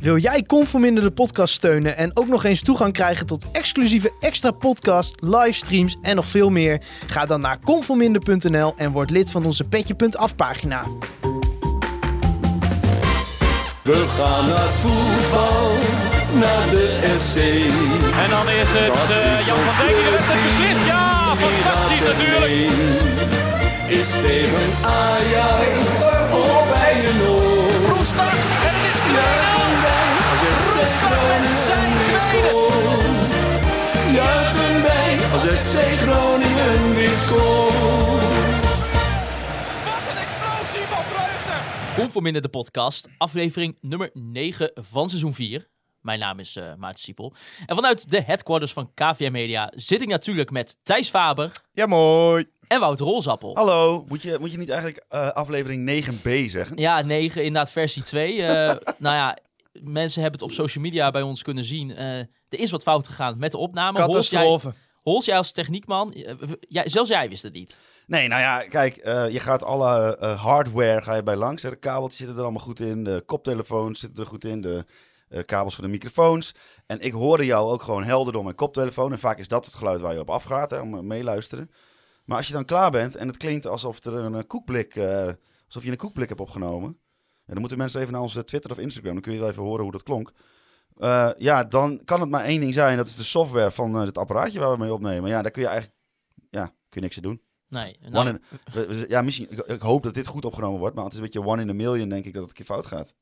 Wil jij Conforminder de podcast steunen en ook nog eens toegang krijgen tot exclusieve extra podcast, livestreams en nog veel meer? Ga dan naar conforminder.nl en word lid van onze petje.af pagina. We gaan naar voetbal, naar de FC. En dan is het eh, is Jan van Dijk die clubteam. beslist. Ja, fantastisch gaat natuurlijk. mee? Is tegen Ajax of bij een oor. Roestak en het is 2-0. Roestak met zijn als FC Groningen. Wat een explosie van vreugde. De podcast, aflevering nummer 9 van seizoen 4. Mijn naam is eh Maarten Siepel. En vanuit de headquarters van KVM Media zit ik natuurlijk met Thijs Faber Ja, mooi. En Wouter Rolzappel. Hallo, moet je, moet je niet eigenlijk eh, aflevering 9b zeggen? Ja, 9, inderdaad versie 2. Eh, nou ja, mensen hebben het op social media bij ons kunnen zien. Eh, er is wat fout gegaan met de opname. Hols, jij, Catastrofe. Hols, jij als techniekman, jij, zelfs jij wist het niet. Nee, nou ja, kijk, je gaat alle hardware ga je bij langs. Hè. De kabeltjes zitten er allemaal goed in, de koptelefoons zitten er goed in, de kabels voor de microfoons. En ik hoorde jou ook gewoon helder door mijn koptelefoon. En vaak is dat het geluid waar je op afgaat, hè, om meeluisteren. Maar als je dan klaar bent en het klinkt alsof er een eh, koekblik, eh, alsof je een koekblik hebt opgenomen. En dan moeten mensen even naar onze Twitter of Instagram, dan kun je wel even horen hoe dat klonk. Eh, ja, dan kan het maar één ding zijn. Dat is de software van het apparaatje waar we mee opnemen. Ja, daar kun je eigenlijk ja, kun je niks aan doen. Nee, One nou, in- we- we- ja, misschien, ik, ik hoop dat dit goed opgenomen wordt, maar het is een beetje one in a million, denk ik, dat het een keer fout gaat.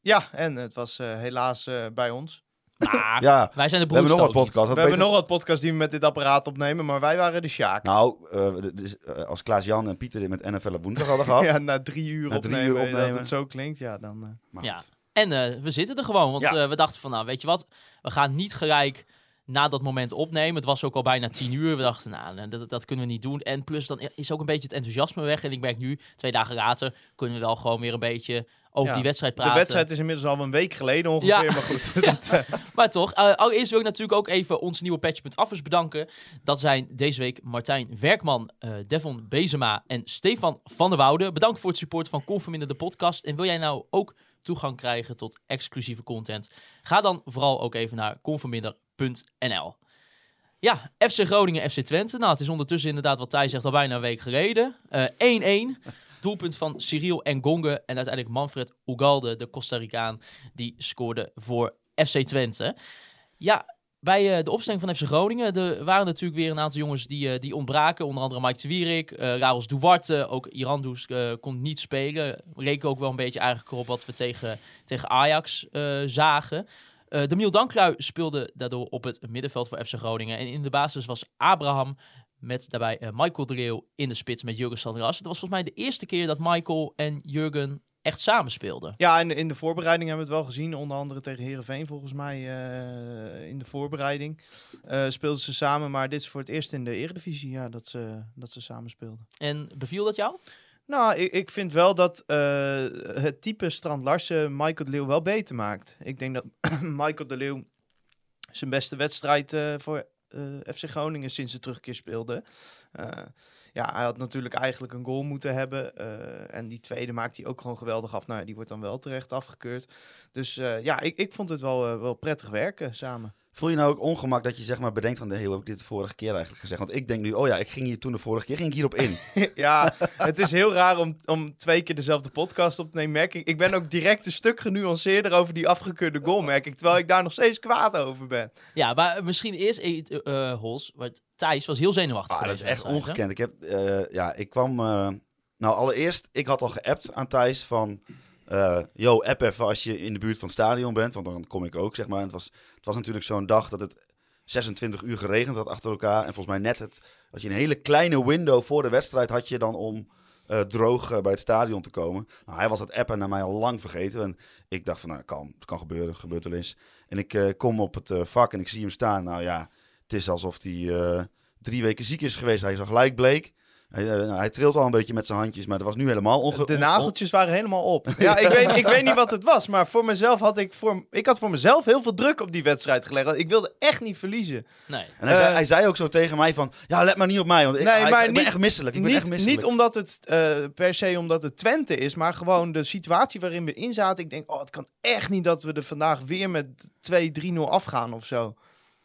Ja, en het was helaas bij ons. Maar Ja, wij zijn de we hebben broers nog wat podcasts. We hebben nog wat podcasts die we met dit apparaat opnemen, maar wij waren de Sjaak. Nou, eh, dus, eh, als Klaas-Jan en Pieter dit met NFL op woensdag hadden gehad. ja, na drie uur Na drie opnemen, uur eh, opnemen. dat het zo klinkt, ja, dan... eh, maar Ja. goed. En eh, we zitten er gewoon, want Ja. eh, we dachten van, nou, weet je wat, we gaan niet gelijk na dat moment opnemen. Het was ook al bijna tien uur. We dachten, nou, dat, dat kunnen we niet doen. En plus, dan is ook een beetje het enthousiasme weg. En ik merk nu, twee dagen later, kunnen we wel gewoon weer een beetje over ja. die wedstrijd De praten. wedstrijd is inmiddels al een week geleden ongeveer, Ja. maar goed. dat, eh, Maar toch, allereerst wil ik natuurlijk ook even onze nieuwe Patch.affers bedanken. Dat zijn deze week Martijn Werkman, eh, Devon Bezema en Stefan van der Woude. Bedankt voor het support van Conforminder de podcast. En wil jij nou ook toegang krijgen tot exclusieve content? Ga dan vooral ook even naar conforminder.nl. Ja, FC Groningen, FC Twente. Nou, het is ondertussen inderdaad wat Thijs zegt al bijna een week geleden. Eh, 1-1. Doelpunt van Cyril Engonge en uiteindelijk Manfred Ugalde, de Costa Ricaan, die scoorde voor FC Twente. Ja, bij eh, de opstelling van FC Groningen er waren natuurlijk weer een aantal jongens die, eh, die ontbraken. Onder andere Mike Twierik, eh Raos Duarte, ook Irandus eh kon niet spelen. Reken ook wel een beetje eigenlijk op wat we tegen, tegen Ajax eh, zagen. Eh Demiel Danklui speelde daardoor op het middenveld voor FC Groningen. En in de basis was Abraham met daarbij eh, Michael de Leeuw in de spits met Jurgen Sandras. Het was volgens mij de eerste keer dat Michael en Jurgen echt samen speelden. ja, en in de voorbereiding hebben we het wel gezien. Onder andere tegen Herenveen volgens mij eh, in de voorbereiding speelden ze samen. Maar dit is voor het eerst in de Eredivisie ja, dat, ze, dat ze samen speelden. En beviel dat jou? Nou, ik, ik vind wel dat eh, het type Strand Larsen Michael de Leeuw wel beter maakt. Ik denk dat Michael de Leeuw zijn beste wedstrijd eh, voor eh, FC Groningen sinds de terugkeer speelde. Ja, hij had natuurlijk eigenlijk een goal moeten hebben. en die tweede maakt hij ook gewoon geweldig af. Nou, die wordt dan wel terecht afgekeurd. Dus ja, ik, ik vond het wel, wel prettig werken samen. Voel je nou ook ongemak dat je zeg maar bedenkt van, hey, hoe heb ik dit de vorige keer eigenlijk gezegd? Want ik denk nu, oh ja, ik ging hier toen de vorige keer ging ik hierop in. ja, het is heel raar om, om twee keer dezelfde podcast op te nemen, merk ik. Ik ben ook direct een stuk genuanceerder over die afgekeurde goal, merk ik. Terwijl ik daar nog steeds kwaad over ben. Ja, maar misschien eerst eh eh, Hols, want Thijs was heel zenuwachtig. Ah, dat is echt hè? ongekend. Ik heb, eh, ja, ik kwam. eh, nou, allereerst, ik had al geappt aan Thijs van. Eh yo, app even als je in de buurt van het stadion bent, want dan kom ik ook, zeg maar. Het was, het was natuurlijk zo'n dag dat het 26 uur geregend had achter elkaar. En volgens mij net het, had je een hele kleine window voor de wedstrijd had je dan om eh, droog eh, bij het stadion te komen. Nou, hij was het appen naar mij al lang vergeten. En ik dacht van, nou, kan, het kan gebeuren, het gebeurt wel eens. En ik kom op het vak en ik zie hem staan. Nou ja, het is alsof hij drie weken ziek is geweest. Hij zag gelijk bleek. Hij, nou, hij trilt al een beetje met zijn handjes, maar dat was nu helemaal onge... De nageltjes waren helemaal op. Ja, ik weet, ik weet niet wat het was, maar voor mezelf had ik, voor, ik had voor mezelf heel veel druk op die wedstrijd gelegd. Ik wilde echt niet verliezen. Nee. En hij, zei, Eh, hij zei ook zo tegen mij van, ja, let maar niet op mij, want ik, Nee, hij- maar ik ben niet- echt misselijk. Ik ben niet, echt misselijk. niet omdat het eh, per se omdat het Twente is, maar gewoon de situatie waarin we in zaten. Ik denk, oh, het kan echt niet dat we er vandaag weer met 2-3-0 afgaan of zo.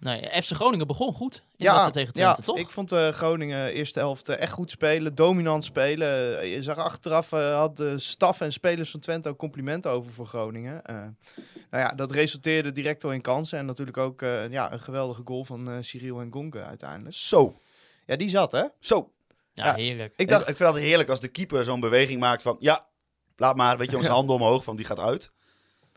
Nee. FC Groningen begon goed in de wedstrijd tegen Twente, ja, toch? ik vond eh, Groningen eerste helft eh, echt goed spelen, dominant spelen. Eh, je zag achteraf, had de staf en spelers van Twente ook complimenten over voor Groningen. Eh, nou ja, dat resulteerde direct al in kansen en natuurlijk ook eh, ja, een geweldige goal van eh, Cyril en Gonke uiteindelijk. Zo, Ja, die zat hè? zo. ja, ja. heerlijk. Ik dacht, ik vind het heerlijk als de keeper zo'n beweging maakt van, ja, laat maar, weet je, zijn handen omhoog, van die gaat uit.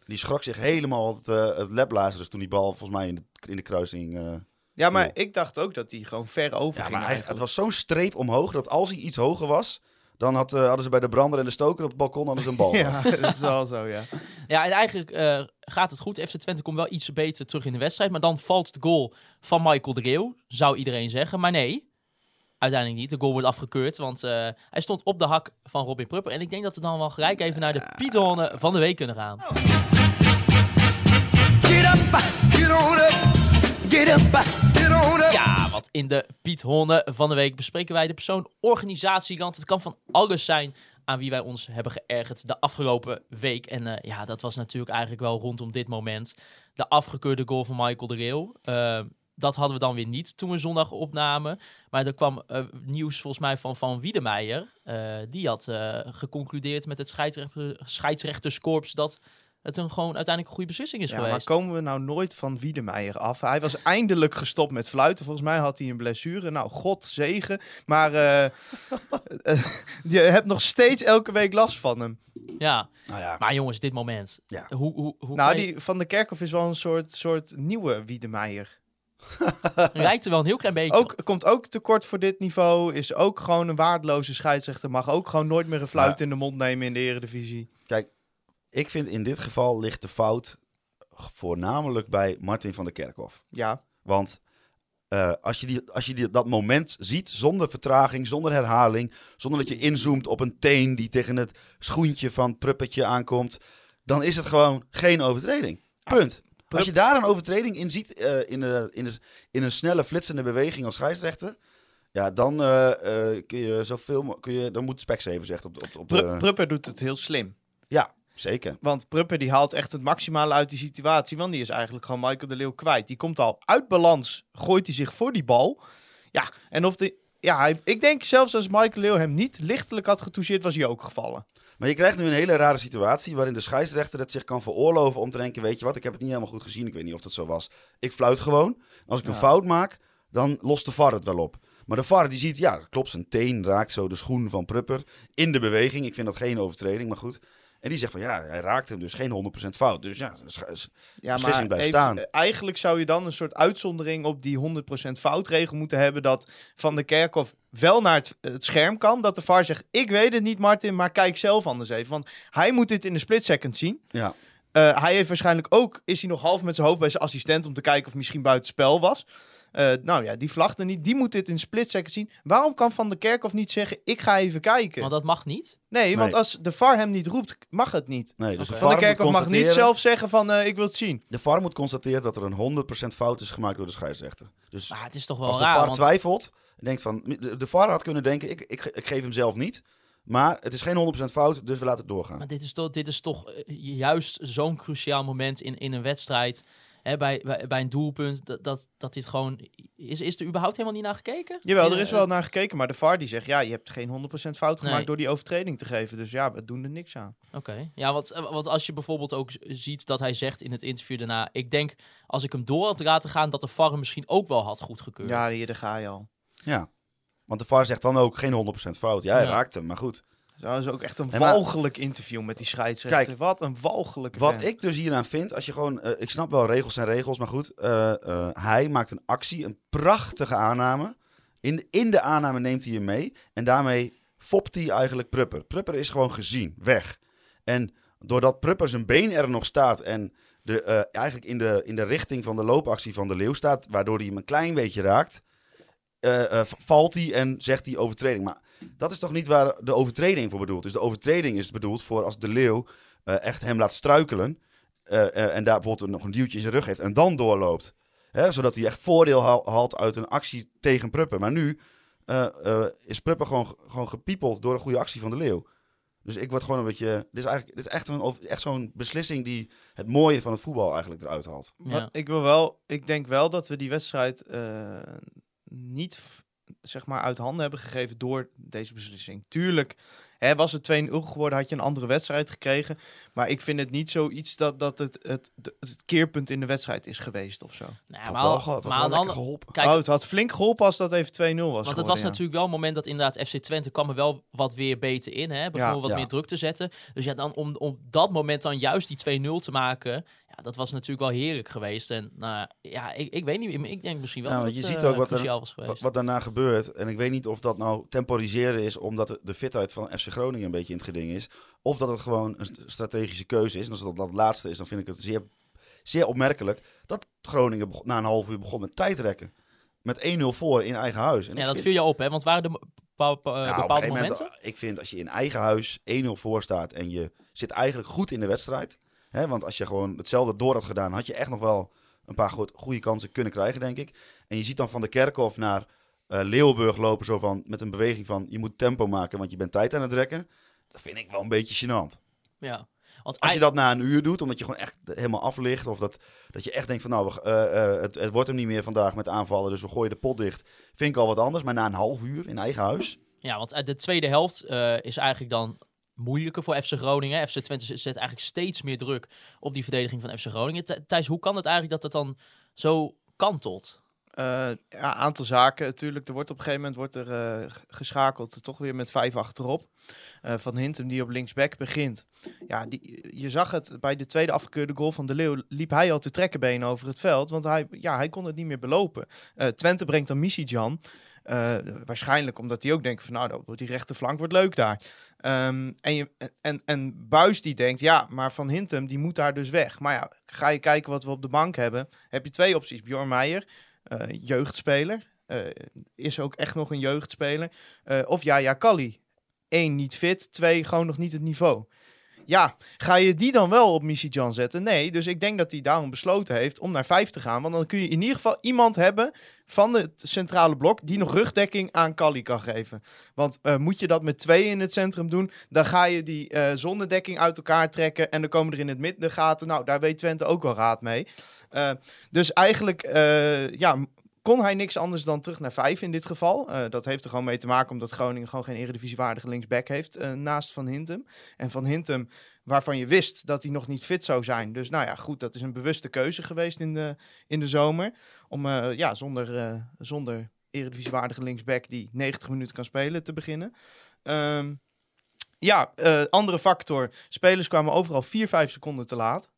Die schrok zich helemaal het, uh, het lebblazen, dus toen die bal volgens mij in de, in de kruising... eh, ja, maar viel. ik dacht ook dat die gewoon ver over Ja, ging maar hij, het was zo'n streep omhoog dat als hij iets hoger was, dan had, eh, hadden ze bij de brander en de stoker op het balkon hadden ze een bal. Ja, dat is wel zo, ja. Ja, en eigenlijk eh, gaat het goed. FC Twente komt wel iets beter terug in de wedstrijd. Maar dan valt de goal van Michael de Leeuw, zou iedereen zeggen. Maar nee, uiteindelijk niet. De goal wordt afgekeurd, want eh, hij stond op de hak van Robin Prupper. En ik denk dat we dan wel gelijk even naar de Pieterhonnen van de week kunnen gaan. Get up, get on up. Get up, get on up. Ja, want in de Piet Honne van de week bespreken wij de persoon organisatieland. Het kan van alles zijn aan wie wij ons hebben geërgerd de afgelopen week. En eh, ja, dat was natuurlijk eigenlijk wel rondom dit moment. De afgekeurde goal van Michael de. Eh, dat hadden we dan weer niet toen we zondag opnamen. Maar er kwam eh, nieuws volgens mij van Van Wiedemeijer. Eh, die had eh, geconcludeerd met het scheidsrechter, scheidsrechterskorps dat het een gewoon uiteindelijk een goede beslissing is Ja, maar geweest. komen we nou nooit van Wiedemeijer af? Hij was eindelijk gestopt met fluiten. Volgens mij had hij een blessure. Nou, god zegen. Maar je hebt nog steeds elke week last van hem. Ja, Nou ja, maar jongens, dit moment. Ja. Hoe, hoe, hoe Nou, je- die van de Kerkhof is wel een soort, soort nieuwe Wiedemeijer. lijkt er wel een heel klein beetje Ook, komt ook tekort voor dit niveau. Is ook gewoon een waardeloze scheidsrechter. Mag ook gewoon nooit meer een fluit Ja. in de mond nemen in de eredivisie. kijk, ik vind in dit geval ligt de fout voornamelijk bij Martin van der Kerkhof. Ja, Want eh, als je, die, als je die, dat moment ziet, zonder vertraging, zonder herhaling, zonder dat je inzoomt op een teen die tegen het schoentje van Pruppetje aankomt, dan is het gewoon geen overtreding. Punt. Als je daar een overtreding in ziet, eh, in, de, in, de, in een snelle, flitsende beweging als scheidsrechter, ja, dan eh, eh, kun je zoveel, kun je, dan moet Specs even zeggen op, op, op. Prupper doet het heel slim. Ja, zeker. Want Prupper die haalt echt het maximale uit die situatie. Want die is eigenlijk gewoon Michael de Leeuw kwijt. Die komt al uit balans, gooit hij zich voor die bal. Ja, en of de, ja, ik denk zelfs als Michael Leeuw hem niet lichtelijk had getoucheerd, was hij ook gevallen. Maar je krijgt nu een hele rare situatie waarin de scheidsrechter het zich kan veroorloven om te denken, weet je wat, ik heb het niet helemaal goed gezien, ik weet niet of dat zo was. Ik fluit gewoon. Als ik een Ja. fout maak, dan lost de VAR het wel op. Maar de VAR die ziet, ja, klopt, zijn teen raakt zo de schoen van Prupper in de beweging. Ik vind dat geen overtreding, maar goed. En die zegt van, ja, hij raakt hem dus geen 100% fout. Dus ja, de Ja, Beslissing blijft staan. eigenlijk zou je dan een soort uitzondering op die 100% foutregel moeten hebben. Dat Van de Kerkhof wel naar het, het scherm kan. Dat de VAR zegt, ik weet het niet Martin, maar kijk zelf anders even. Want hij moet dit in een split second zien. ja. Eh, hij heeft waarschijnlijk ook, is hij nog half met zijn hoofd bij zijn assistent om te kijken of misschien buiten spel was. Eh, nou ja, die vlagde niet. Die moet dit in split second zien. Waarom kan Van der Kerkhof niet zeggen, ik ga even kijken? Want dat mag niet. nee, want als de VAR hem niet roept, mag het niet. Nee, dus Oké. de Van der moet Kerkhof mag niet zelf zeggen van, eh, ik wil het zien. De VAR moet constateren dat er een 100% fout is gemaakt door de scheidsrechter. Dus Maar het is toch wel Als de. VAR want- twijfelt en denkt van... De, de VAR had kunnen denken, ik, ik, ik geef hem zelf niet. Maar het is geen 100% fout, dus we laten het doorgaan. Maar dit is toch, dit is toch eh, juist zo'n cruciaal moment in, in een wedstrijd. Hè, bij, bij, bij een doelpunt. Dat, dat, dat dit gewoon. Is, is er überhaupt helemaal niet naar gekeken? Jawel, er is eh, wel naar gekeken, maar de VAR die zegt, ja, je hebt geen 100% fout gemaakt Nee. door die overtreding te geven. Dus ja, we doen er niks aan. Oké. Ja, want, eh, want als je bijvoorbeeld ook ziet dat hij zegt in het interview daarna. Ik denk als ik hem door had laten gaan, dat de VAR hem misschien ook wel had goedgekeurd. Ja, hier, daar ga je al. Ja. Want de VAR zegt dan ook geen 100% fout. Ja, hij Ja. raakt hem, maar goed. Dat is ook echt een walgelijk interview met die scheidsrechter. Kijk, Wat een walgelijke Wat ik dus hieraan vind, als je gewoon... eh, ik snap wel, regels zijn regels, maar goed. eh, eh, hij maakt een actie, een prachtige aanname. In, in de aanname neemt hij hem mee. En daarmee fopt hij eigenlijk Prupper. Prupper is gewoon gezien, weg. En doordat Prupper zijn been er nog staat en de, eigenlijk in de, in de richting van de loopactie van de leeuw staat, waardoor hij hem een klein beetje raakt, valt hij en zegt hij overtreding. Maar Dat is toch niet waar de overtreding voor bedoeld is? De overtreding is bedoeld voor als de leeuw eh, echt hem laat struikelen. eh, eh, en daar bijvoorbeeld nog een duwtje in zijn rug heeft en dan doorloopt. Hè, zodat hij echt voordeel haal- haalt uit een actie tegen Pruppen. Maar nu eh, eh, is Pruppen gewoon, gewoon gepiepeld door een goede actie van de leeuw. Dus ik word gewoon een beetje. Dit is eigenlijk dit is echt, een, echt zo'n beslissing die het mooie van het voetbal eigenlijk eruit haalt. Ja. Wat, ik wil wel, ik denk wel dat we die wedstrijd eh, niet zeg maar uit handen hebben gegeven door deze beslissing. Tuurlijk, hè, was het 2-0 geworden, had je een andere wedstrijd gekregen. Maar ik vind het niet zoiets dat, dat het, het, het keerpunt in de wedstrijd is geweest of zo. Nou, Dat maar wel dat maar wel geholpen. Kijk, oh, het had flink geholpen als dat even 2-0 was Want het was ja. natuurlijk wel een moment dat inderdaad FC Twente kwam er wel wat weer beter in. Hè? Begon Ja. wat Ja. meer druk te zetten. Dus ja, dan om, om dat moment dan juist die 2-0 te maken. Ja, dat was natuurlijk wel heerlijk geweest. En nou, ja, ik, ik weet niet. Ik denk misschien wel Ja, dat je het, ziet eh, ook wat er- Wat, geweest. wat daarna gebeurt, en ik weet niet of dat nou temporiseren is omdat de, fitheid van FC Groningen een beetje in het geding is, of dat het gewoon een st- strategische keuze is. En als dat dat laatste is, dan vind ik het zeer, zeer opmerkelijk dat Groningen na een half uur begon met tijdrekken. Met 1-0 voor in eigen huis. En ja, dat vind- viel je op, hè? Want waren er Nou, een bepaalde momenten? moment, ik vind als je in eigen huis 1-0 voor staat en je zit eigenlijk goed in de wedstrijd. Hè, want als je gewoon hetzelfde door had gedaan, had je echt nog wel een paar goed, goede kansen kunnen krijgen, denk ik. En je ziet dan van de Kerkhof naar eh Leeuwenburg lopen, zo van, met een beweging van je moet tempo maken, want je bent tijd aan het rekken. Dat vind ik wel een beetje gênant. Ja. Want Als je dat na een uur doet, omdat je gewoon echt helemaal aflicht. Of dat, dat je echt denkt van nou, we- eh, eh, het, het wordt hem niet meer vandaag met aanvallen. Dus we gooien de pot dicht. Vind ik al wat anders. Maar na een half uur in eigen huis. Ja, want de tweede helft is eigenlijk dan moeilijker voor FC Groningen. FC Twente zet eigenlijk steeds meer druk op die verdediging van FC Groningen. Th- Thijs, hoe kan het eigenlijk dat het dan zo kantelt? Ja, aantal zaken. Natuurlijk, er wordt op een gegeven moment wordt er eh, geschakeld, toch weer met vijf achterop. Eh, van Hintem die op linksback begint. Ja, die, je zag het bij de tweede afgekeurde goal van de Leeuw. Liep hij al te trekken benen over het veld, want hij, ja, hij kon het niet meer belopen. Twente brengt dan Misijan. Eh waarschijnlijk omdat hij ook denkt van nou, die rechterflank wordt leuk daar. Ehm, en, en, en Buis die denkt, ja, maar Van Hintem die moet daar dus weg. Maar ja, ga je kijken wat we op de bank hebben. Heb je twee opties. Bjorn Meijer, eh, jeugdspeler. eh, is ook echt nog een jeugdspeler. Eh, of Yaya Kali. Eén, niet fit. Twee, gewoon nog niet het niveau. Ja, ga je die dan wel op Missy Jan zetten? Nee, dus ik denk dat hij daarom besloten heeft om naar vijf te gaan. Want dan kun je in ieder geval iemand hebben van het centrale blok die nog rugdekking aan Kali kan geven. Want eh, moet je dat met twee in het centrum doen, dan ga je die eh zonnedekking uit elkaar trekken en dan komen er in het midden gaten. Nou, daar weet Twente ook wel raad mee. Eh, dus eigenlijk, ja, kon hij niks anders dan terug naar vijf in dit geval. Eh, dat heeft er gewoon mee te maken omdat Groningen gewoon geen eredivisiewaardige linksback heeft eh, naast Van Hintem. En Van Hintem, waarvan je wist dat hij nog niet fit zou zijn. Dus nou ja, goed, dat is een bewuste keuze geweest in de, in de zomer. Om eh, ja, zonder, zonder eredivisiewaardige linksback die 90 minuten kan spelen te beginnen. Ehm, ja, andere factor. Spelers kwamen overal 4, 5 seconden te laat.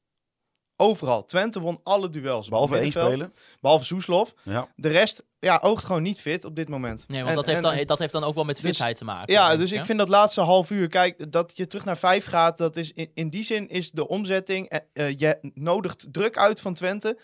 Overal. Twente won alle duels. Behalve één speler. Behalve Soeslof. Ja. De rest ja, oogt gewoon niet fit op dit moment. Nee, want En- dat, heeft en- dan, dat heeft dan ook wel met Dus- fitheid te maken. ja, dus ik vind dat laatste half uur, kijk, dat je terug naar vijf gaat, dat is in, in die zin is de omzetting, eh, eh, je nodigt druk uit van Twente.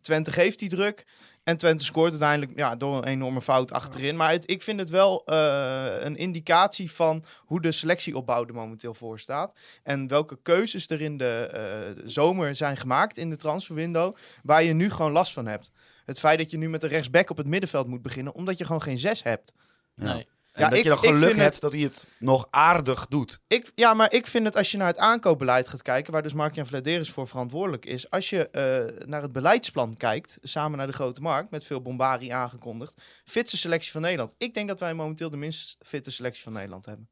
Twente geeft die druk en Twente scoort uiteindelijk ja, door een enorme fout achterin. Maar ik vind het wel eh, een indicatie van hoe de selectieopbouw er momenteel voor staat. En welke keuzes er in de eh, zomer zijn gemaakt in de transferwindow, waar je nu gewoon last van hebt. Het feit dat je nu met een rechtsback op het middenveld moet beginnen, omdat je gewoon geen zes hebt. Nee. En Ja, dat ik- je dan geluk hebt het- dat hij het nog aardig doet. Ik, ja, maar ik vind het als je naar het aankoopbeleid gaat kijken, waar dus Mark-Jan Vladeris voor verantwoordelijk is. Als je eh, naar het beleidsplan kijkt, samen naar de grote markt, met veel bombarie aangekondigd. Fitste selectie van Nederland. Ik denk dat wij momenteel de minst fitte selectie van Nederland hebben.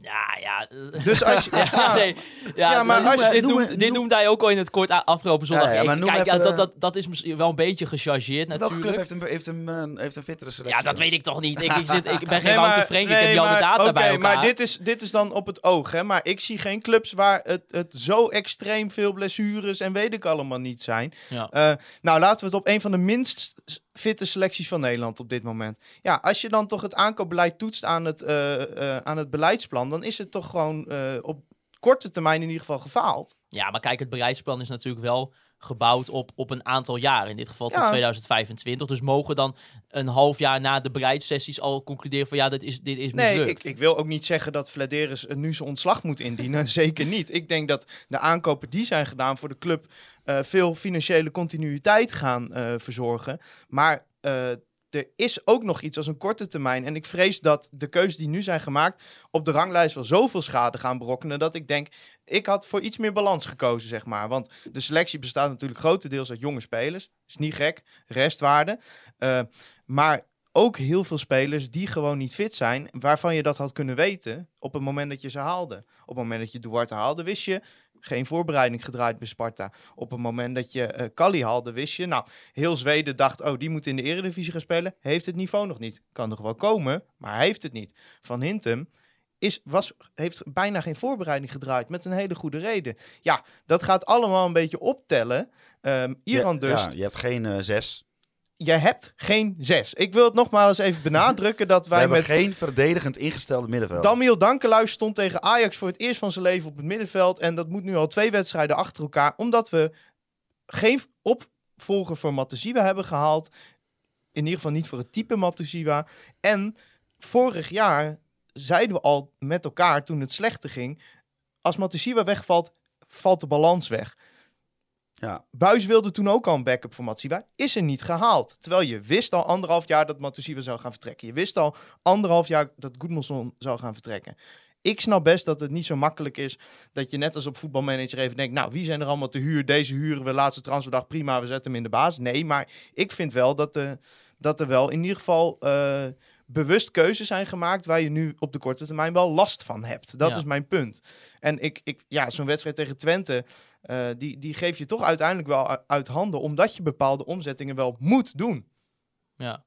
Ja, ja. Dus als je, Ja, ja, nee. ja, Ja, maar maar als je- dit, noem- dit noemde hij ook al in het kort afgelopen zondag. Ja, maar noem Kijk, even, dat, dat, dat is misschien wel een beetje gechargeerd Welke natuurlijk. club heeft een, heeft een, eh, heeft een fittere selectie? Ja, dat weet ik toch niet. Ik, ik, zit, ik ben geen Nee, Wouter Frank, ik nee, heb al de data oké, bij elkaar. maar dit is, dit is dan op het oog, hè. Maar ik zie geen clubs waar het, het zo extreem veel blessures en weet ik allemaal niet zijn. Eh, nou, laten we het op een van de minst fitte selecties van Nederland op dit moment. Ja, als je dan toch het aankoopbeleid toetst aan het, eh, eh, aan het beleidsplan, dan is het toch gewoon eh, op korte termijn in ieder geval gefaald. Ja, maar kijk, het beleidsplan is natuurlijk wel gebouwd op, op een aantal jaar. In dit geval tot Ja. 2025. Dus mogen dan een half jaar na de bereidsessies al concluderen van ja, dit is, dit is Nee, mislukt. ik, ik wil ook niet zeggen dat Vladeris nu zijn ontslag moet indienen. Zeker niet. Ik denk dat de aankopen die zijn gedaan voor de club veel financiële continuïteit gaan eh, verzorgen. Maar eh, er is ook nog iets als een korte termijn. En ik vrees dat de keuzes die nu zijn gemaakt op de ranglijst wel zoveel schade gaan berokkenen. Dat ik denk, ik had voor iets meer balans gekozen, zeg maar. Want de selectie bestaat natuurlijk grotendeels uit jonge spelers. Is niet gek, restwaarde. Eh, maar ook heel veel spelers die gewoon niet fit zijn, waarvan je dat had kunnen weten op het moment dat je ze haalde. Op het moment dat je Duarte haalde, wist je geen voorbereiding gedraaid bij Sparta. Op het moment dat je eh Kali haalde, wist je, nou, heel Zweden dacht, oh, die moet in de eredivisie gaan spelen. Heeft het niveau nog niet. Kan nog wel komen, maar hij heeft het niet. Van Hintem is, was, heeft bijna geen voorbereiding gedraaid met een hele goede reden. Ja, dat gaat allemaal een beetje optellen. Ehm Iran Ja, dus ja, je hebt geen eh, zes. Je hebt geen zes. Ik wil het nogmaals even benadrukken dat wij met... geen verdedigend ingestelde middenveld. Damiel Dankelui stond tegen Ajax voor het eerst van zijn leven op het middenveld. En dat moet nu al twee wedstrijden achter elkaar. Omdat we geen opvolger voor Matosiwa hebben gehaald. In ieder geval niet voor het type Matosiwa. En vorig jaar zeiden we al met elkaar toen het slechter ging. Als Matosiwa wegvalt, valt de balans weg. Ja. Buis wilde toen ook al een backup voor Matsiwa. Is er niet gehaald. Terwijl je wist al anderhalf jaar dat Matusiwa zou gaan vertrekken. Je wist al anderhalf jaar dat Goedmanson zou gaan vertrekken. Ik snap best dat het niet zo makkelijk is dat je net als op voetbalmanager even denkt... nou, wie zijn er allemaal te huur? Deze huren we laatste transferdag, prima, we zetten hem in de baas. Nee, maar ik vind wel dat, de, dat er wel in ieder geval eh, bewust keuzes zijn gemaakt... waar je nu op de korte termijn wel last van hebt. Dat Ja. is mijn punt. En ik, ik, ja, zo'n wedstrijd tegen Twente... Eh, die, die geef je toch uiteindelijk wel uit handen, omdat je bepaalde omzettingen wel moet doen. Ja.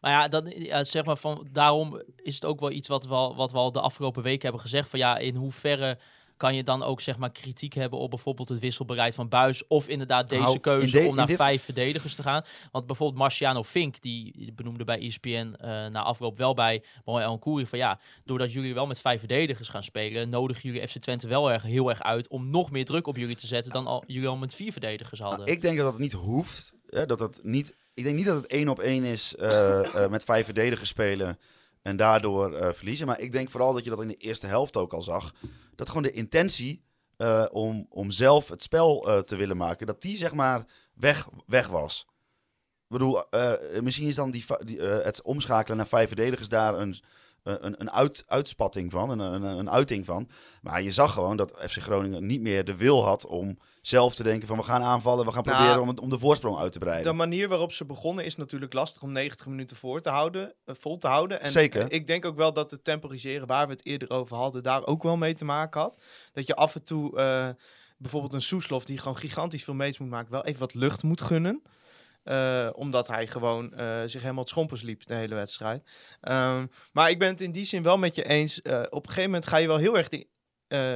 Maar ja, dan, ja, zeg maar van, daarom is het ook wel iets wat we, al, wat we al de afgelopen weken hebben gezegd. Van ja, in hoeverre kan je dan ook zeg maar kritiek hebben op bijvoorbeeld het wisselbereid van Buis. Of inderdaad deze Nou, in keuze de- om naar vijf verdedigers te gaan. Want bijvoorbeeld Marciano Fink, die benoemde bij ESPN eh na afloop wel bij Mooi El Koeri van ja, doordat jullie wel met vijf verdedigers gaan spelen, nodigen jullie FC Twente wel erg, heel erg uit om nog meer druk op jullie te zetten dan al, jullie al met vier verdedigers hadden. Nou, ik denk dat dat niet hoeft. Hè, dat dat niet, ik denk niet dat het één op één is eh, eh, met vijf verdedigers spelen en daardoor verliezen. Maar ik denk vooral dat je dat in de eerste helft ook al zag. Dat gewoon de intentie eh, om, om zelf het spel eh, te willen maken, dat die zeg maar weg, weg was. Ik bedoel, eh, misschien is dan die, het omschakelen naar vijf verdedigers daar een, een, een uit, uitspatting van, een, een, een uiting van. Maar je zag gewoon dat FC Groningen niet meer de wil had om zelf te denken van we gaan aanvallen, we gaan Nou, proberen om, het, om de voorsprong uit te De breiden. manier waarop ze begonnen is natuurlijk lastig om 90 minuten voor te houden, eh, vol te houden. En Zeker. ik denk ook wel dat het temporiseren, waar we het eerder over hadden, daar ook wel mee te maken had. Dat je af en toe eh, bijvoorbeeld een Soeslof, die gewoon gigantisch veel meters moet maken, wel even wat lucht moet gunnen. Eh, omdat hij gewoon eh, zich helemaal het schompers liep de hele wedstrijd. Ehm, maar ik ben het in die zin wel met je eens. Eh, op een gegeven moment ga je wel heel erg de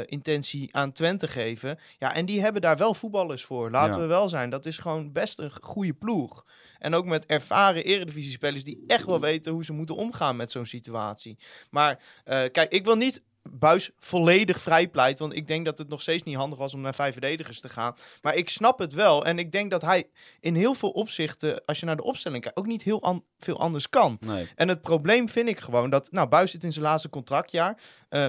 intentie aan Twente geven. Ja, en die hebben daar wel voetballers voor. Laten Ja. we wel zijn. Dat is gewoon best een goede ploeg. En ook met ervaren eredivisiespelers die echt wel weten hoe ze moeten omgaan met zo'n situatie. Maar kijk, ik wil niet Buis volledig vrijpleiten. Want ik denk dat het nog steeds niet handig was om naar vijf verdedigers te gaan. Maar ik snap het wel. En ik denk dat hij in heel veel opzichten, als je naar de opstelling kijkt, ook niet heel an- veel anders kan. Nee. En het probleem vind ik gewoon dat, nou, Buis zit in zijn laatste contractjaar. Eh,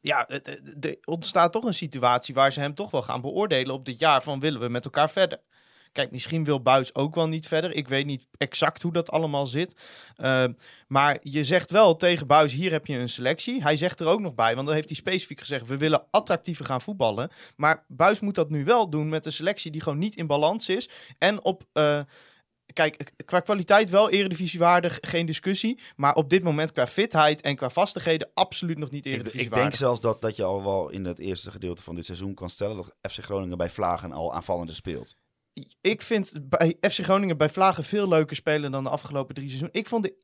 ja, het- er ontstaat toch een situatie waar ze hem toch wel gaan beoordelen op dit jaar van willen we met elkaar verder. Kijk, misschien wil Buis ook wel niet verder. Ik weet niet exact hoe dat allemaal zit. Eh, maar je zegt wel tegen Buis, hier heb je een selectie. Hij zegt er ook nog bij, want dan heeft hij specifiek gezegd... we willen attractiever gaan voetballen. Maar Buis moet dat nu wel doen met een selectie die gewoon niet in balans is. En op... eh, Kijk, qua kwaliteit wel eredivisiewaardig, geen discussie. Maar op dit moment qua fitheid en qua vastigheden absoluut nog niet Ik, ik eredivisiewaardig. denk zelfs dat, dat je al wel in het eerste gedeelte van dit seizoen kan stellen dat FC Groningen bij Vlagen al aanvallender speelt. Ik vind bij FC Groningen bij Vlagen veel leuker spelen dan de afgelopen drie seizoenen. Ik vond de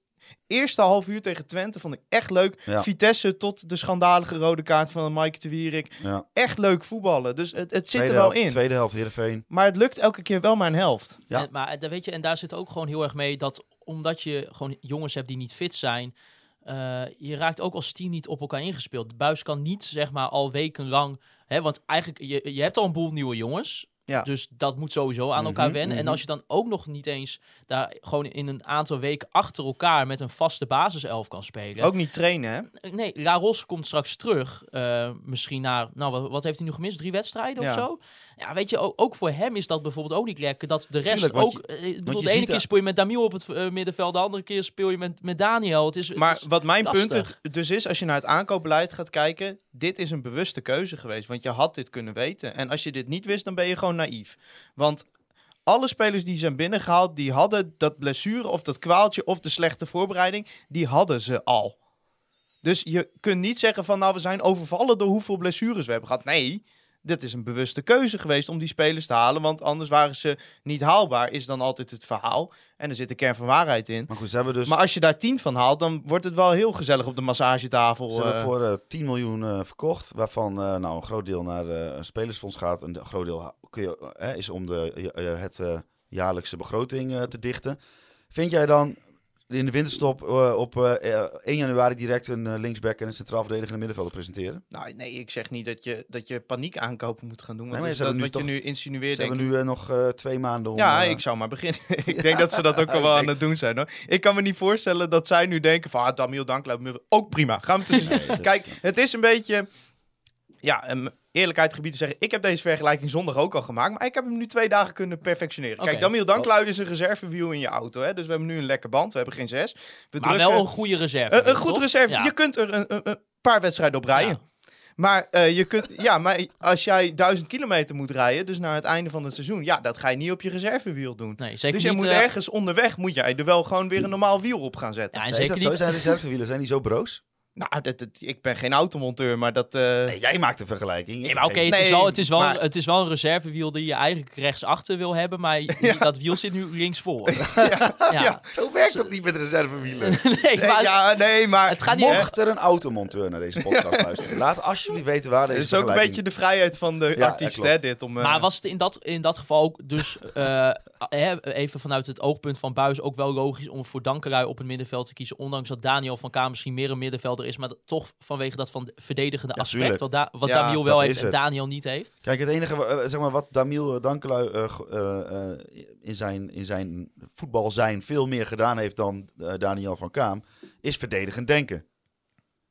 eerste half uur tegen Twente vond ik echt leuk. Ja. Vitesse tot de schandalige rode kaart van Mike de Wierik. Ja. Echt leuk voetballen. Dus het, het zit Tweede er wel helft, in. Tweede helft Heerenveen. Maar het lukt elke keer wel maar een helft. Ja. En, maar daar weet je, en daar zit ook gewoon heel erg mee dat omdat je gewoon jongens hebt die niet fit zijn, eh, je raakt ook als team niet op elkaar ingespeeld. De buis kan niet zeg maar al wekenlang, hè, want eigenlijk je, je hebt al een boel nieuwe jongens. Ja. Dus dat moet sowieso aan elkaar Mhm, wennen. En mhm. als je dan ook nog niet eens daar gewoon in een aantal weken achter elkaar met een vaste basiself kan spelen. Ook niet trainen, hè? Nee, La Ros komt straks terug. eh, misschien naar, nou, wat, wat heeft hij nu gemist? Drie wedstrijden Ja. of zo? Ja, weet je, ook, ook voor hem is dat bijvoorbeeld ook niet lekker. Dat de rest Tuurlijk, ook... je- eh, bedoel, de ene keer er- speel je met Damiel op het eh, middenveld, de andere keer speel je met, met Daniel. Het is, het Maar is- wat mijn punt het dus is, als je naar het aankoopbeleid gaat kijken, dit is een bewuste keuze geweest. Want je had dit kunnen weten. En als je dit niet wist, dan ben je gewoon naïef. Want alle spelers die zijn binnengehaald, die hadden dat blessure of dat kwaaltje of de slechte voorbereiding, die hadden ze al. Dus je kunt niet zeggen van, nou, we zijn overvallen door hoeveel blessures we hebben gehad. Nee, dit is een bewuste keuze geweest om die spelers te halen, want anders waren ze niet haalbaar, is dan altijd het verhaal. En er zit een kern van waarheid in. Maar goed, ze hebben dus Maar als je daar 10 van haalt, dan wordt het wel heel gezellig op de massagetafel. Ze hebben eh. voor eh 10 miljoen eh, verkocht, waarvan eh, nou, een groot deel naar eh, een spelersfonds gaat. Een groot deel kun je, eh, is om de, eh, het eh, jaarlijkse begroting eh, te dichten. Vind jij dan in de winterstop eh, op eh, eh, 1 januari direct een eh, linksback en een centraal verdedigende middenvelder presenteren? Nou, nee, ik zeg niet dat je, dat je paniek aankopen moet gaan doen. Want Nee, dat is wat je nu insinueert, Ze hebben nu eh, nog eh, twee maanden om... Ja, eh, ik zou maar beginnen. ik denk dat ze dat ook al wel aan het doen zijn. Hoor. Ik kan me niet voorstellen dat zij nu denken van... Ah, Damiel Dankluip, ook prima. Gaan we tussen. Kijk, het is een beetje... Ja, um, eerlijkheid gebied te zeggen... Ik heb deze vergelijking zondag ook al gemaakt... maar ik heb hem nu twee dagen kunnen perfectioneren. Kijk. Damiel Dankluip is een reservewiel in je auto. Hè? Dus we hebben nu een lekker band. We hebben geen zes. We maar wel een goede reserve. Een, een goed toch? reserve. Ja. Je kunt er een, een, een paar wedstrijden op rijden. Ja. Maar eh, je kunt, ja, maar als jij duizend kilometer moet rijden, dus naar het einde van het seizoen, ja, dat ga je niet op je reservewiel doen. Nee, zeker dus je niet, moet eh, ergens onderweg, moet jij er wel gewoon weer een normaal wiel op gaan zetten. Ja, en is zeker zo? niet... Zijn reservewielen, zijn die zo broos? Nou, dat, dat- ik ben geen automonteur, maar dat... eh, Nee, jij maakt de vergelijking. Nee, maar oké, het, is Nee, wel, het, is wel, maar- het is wel een reservewiel die je eigenlijk rechtsachter wil hebben, maar dat wiel zit nu linksvoor. ja. ja. geen- Zo werkt dat niet met reservewielen. nee, Nee, maar ja, nee, maar... het gaat niet Mocht er een automonteur naar deze podcast luisteren, laat alsjeblieft weten waar deze Het is ook een beetje de vrijheid van de Ja, artiest, hè, dit. Om, eh, Maar was het in dat, in dat geval ook dus eh, hè, even vanuit het oogpunt van Buis ook wel logisch om voor Dankerui op het middenveld te kiezen, ondanks dat Daniel van Kamer misschien meer een middenvelder is, maar toch vanwege dat van de verdedigende Ja, aspect tuurlijk. wat, da wat Ja, Daniel wel heeft en. Daniel niet heeft. Kijk, het enige eh, zeg maar, wat Damiel Dankelui eh, eh, in, zijn, in zijn voetbal zijn veel meer gedaan heeft dan Daniel van Kaam, is verdedigend denken.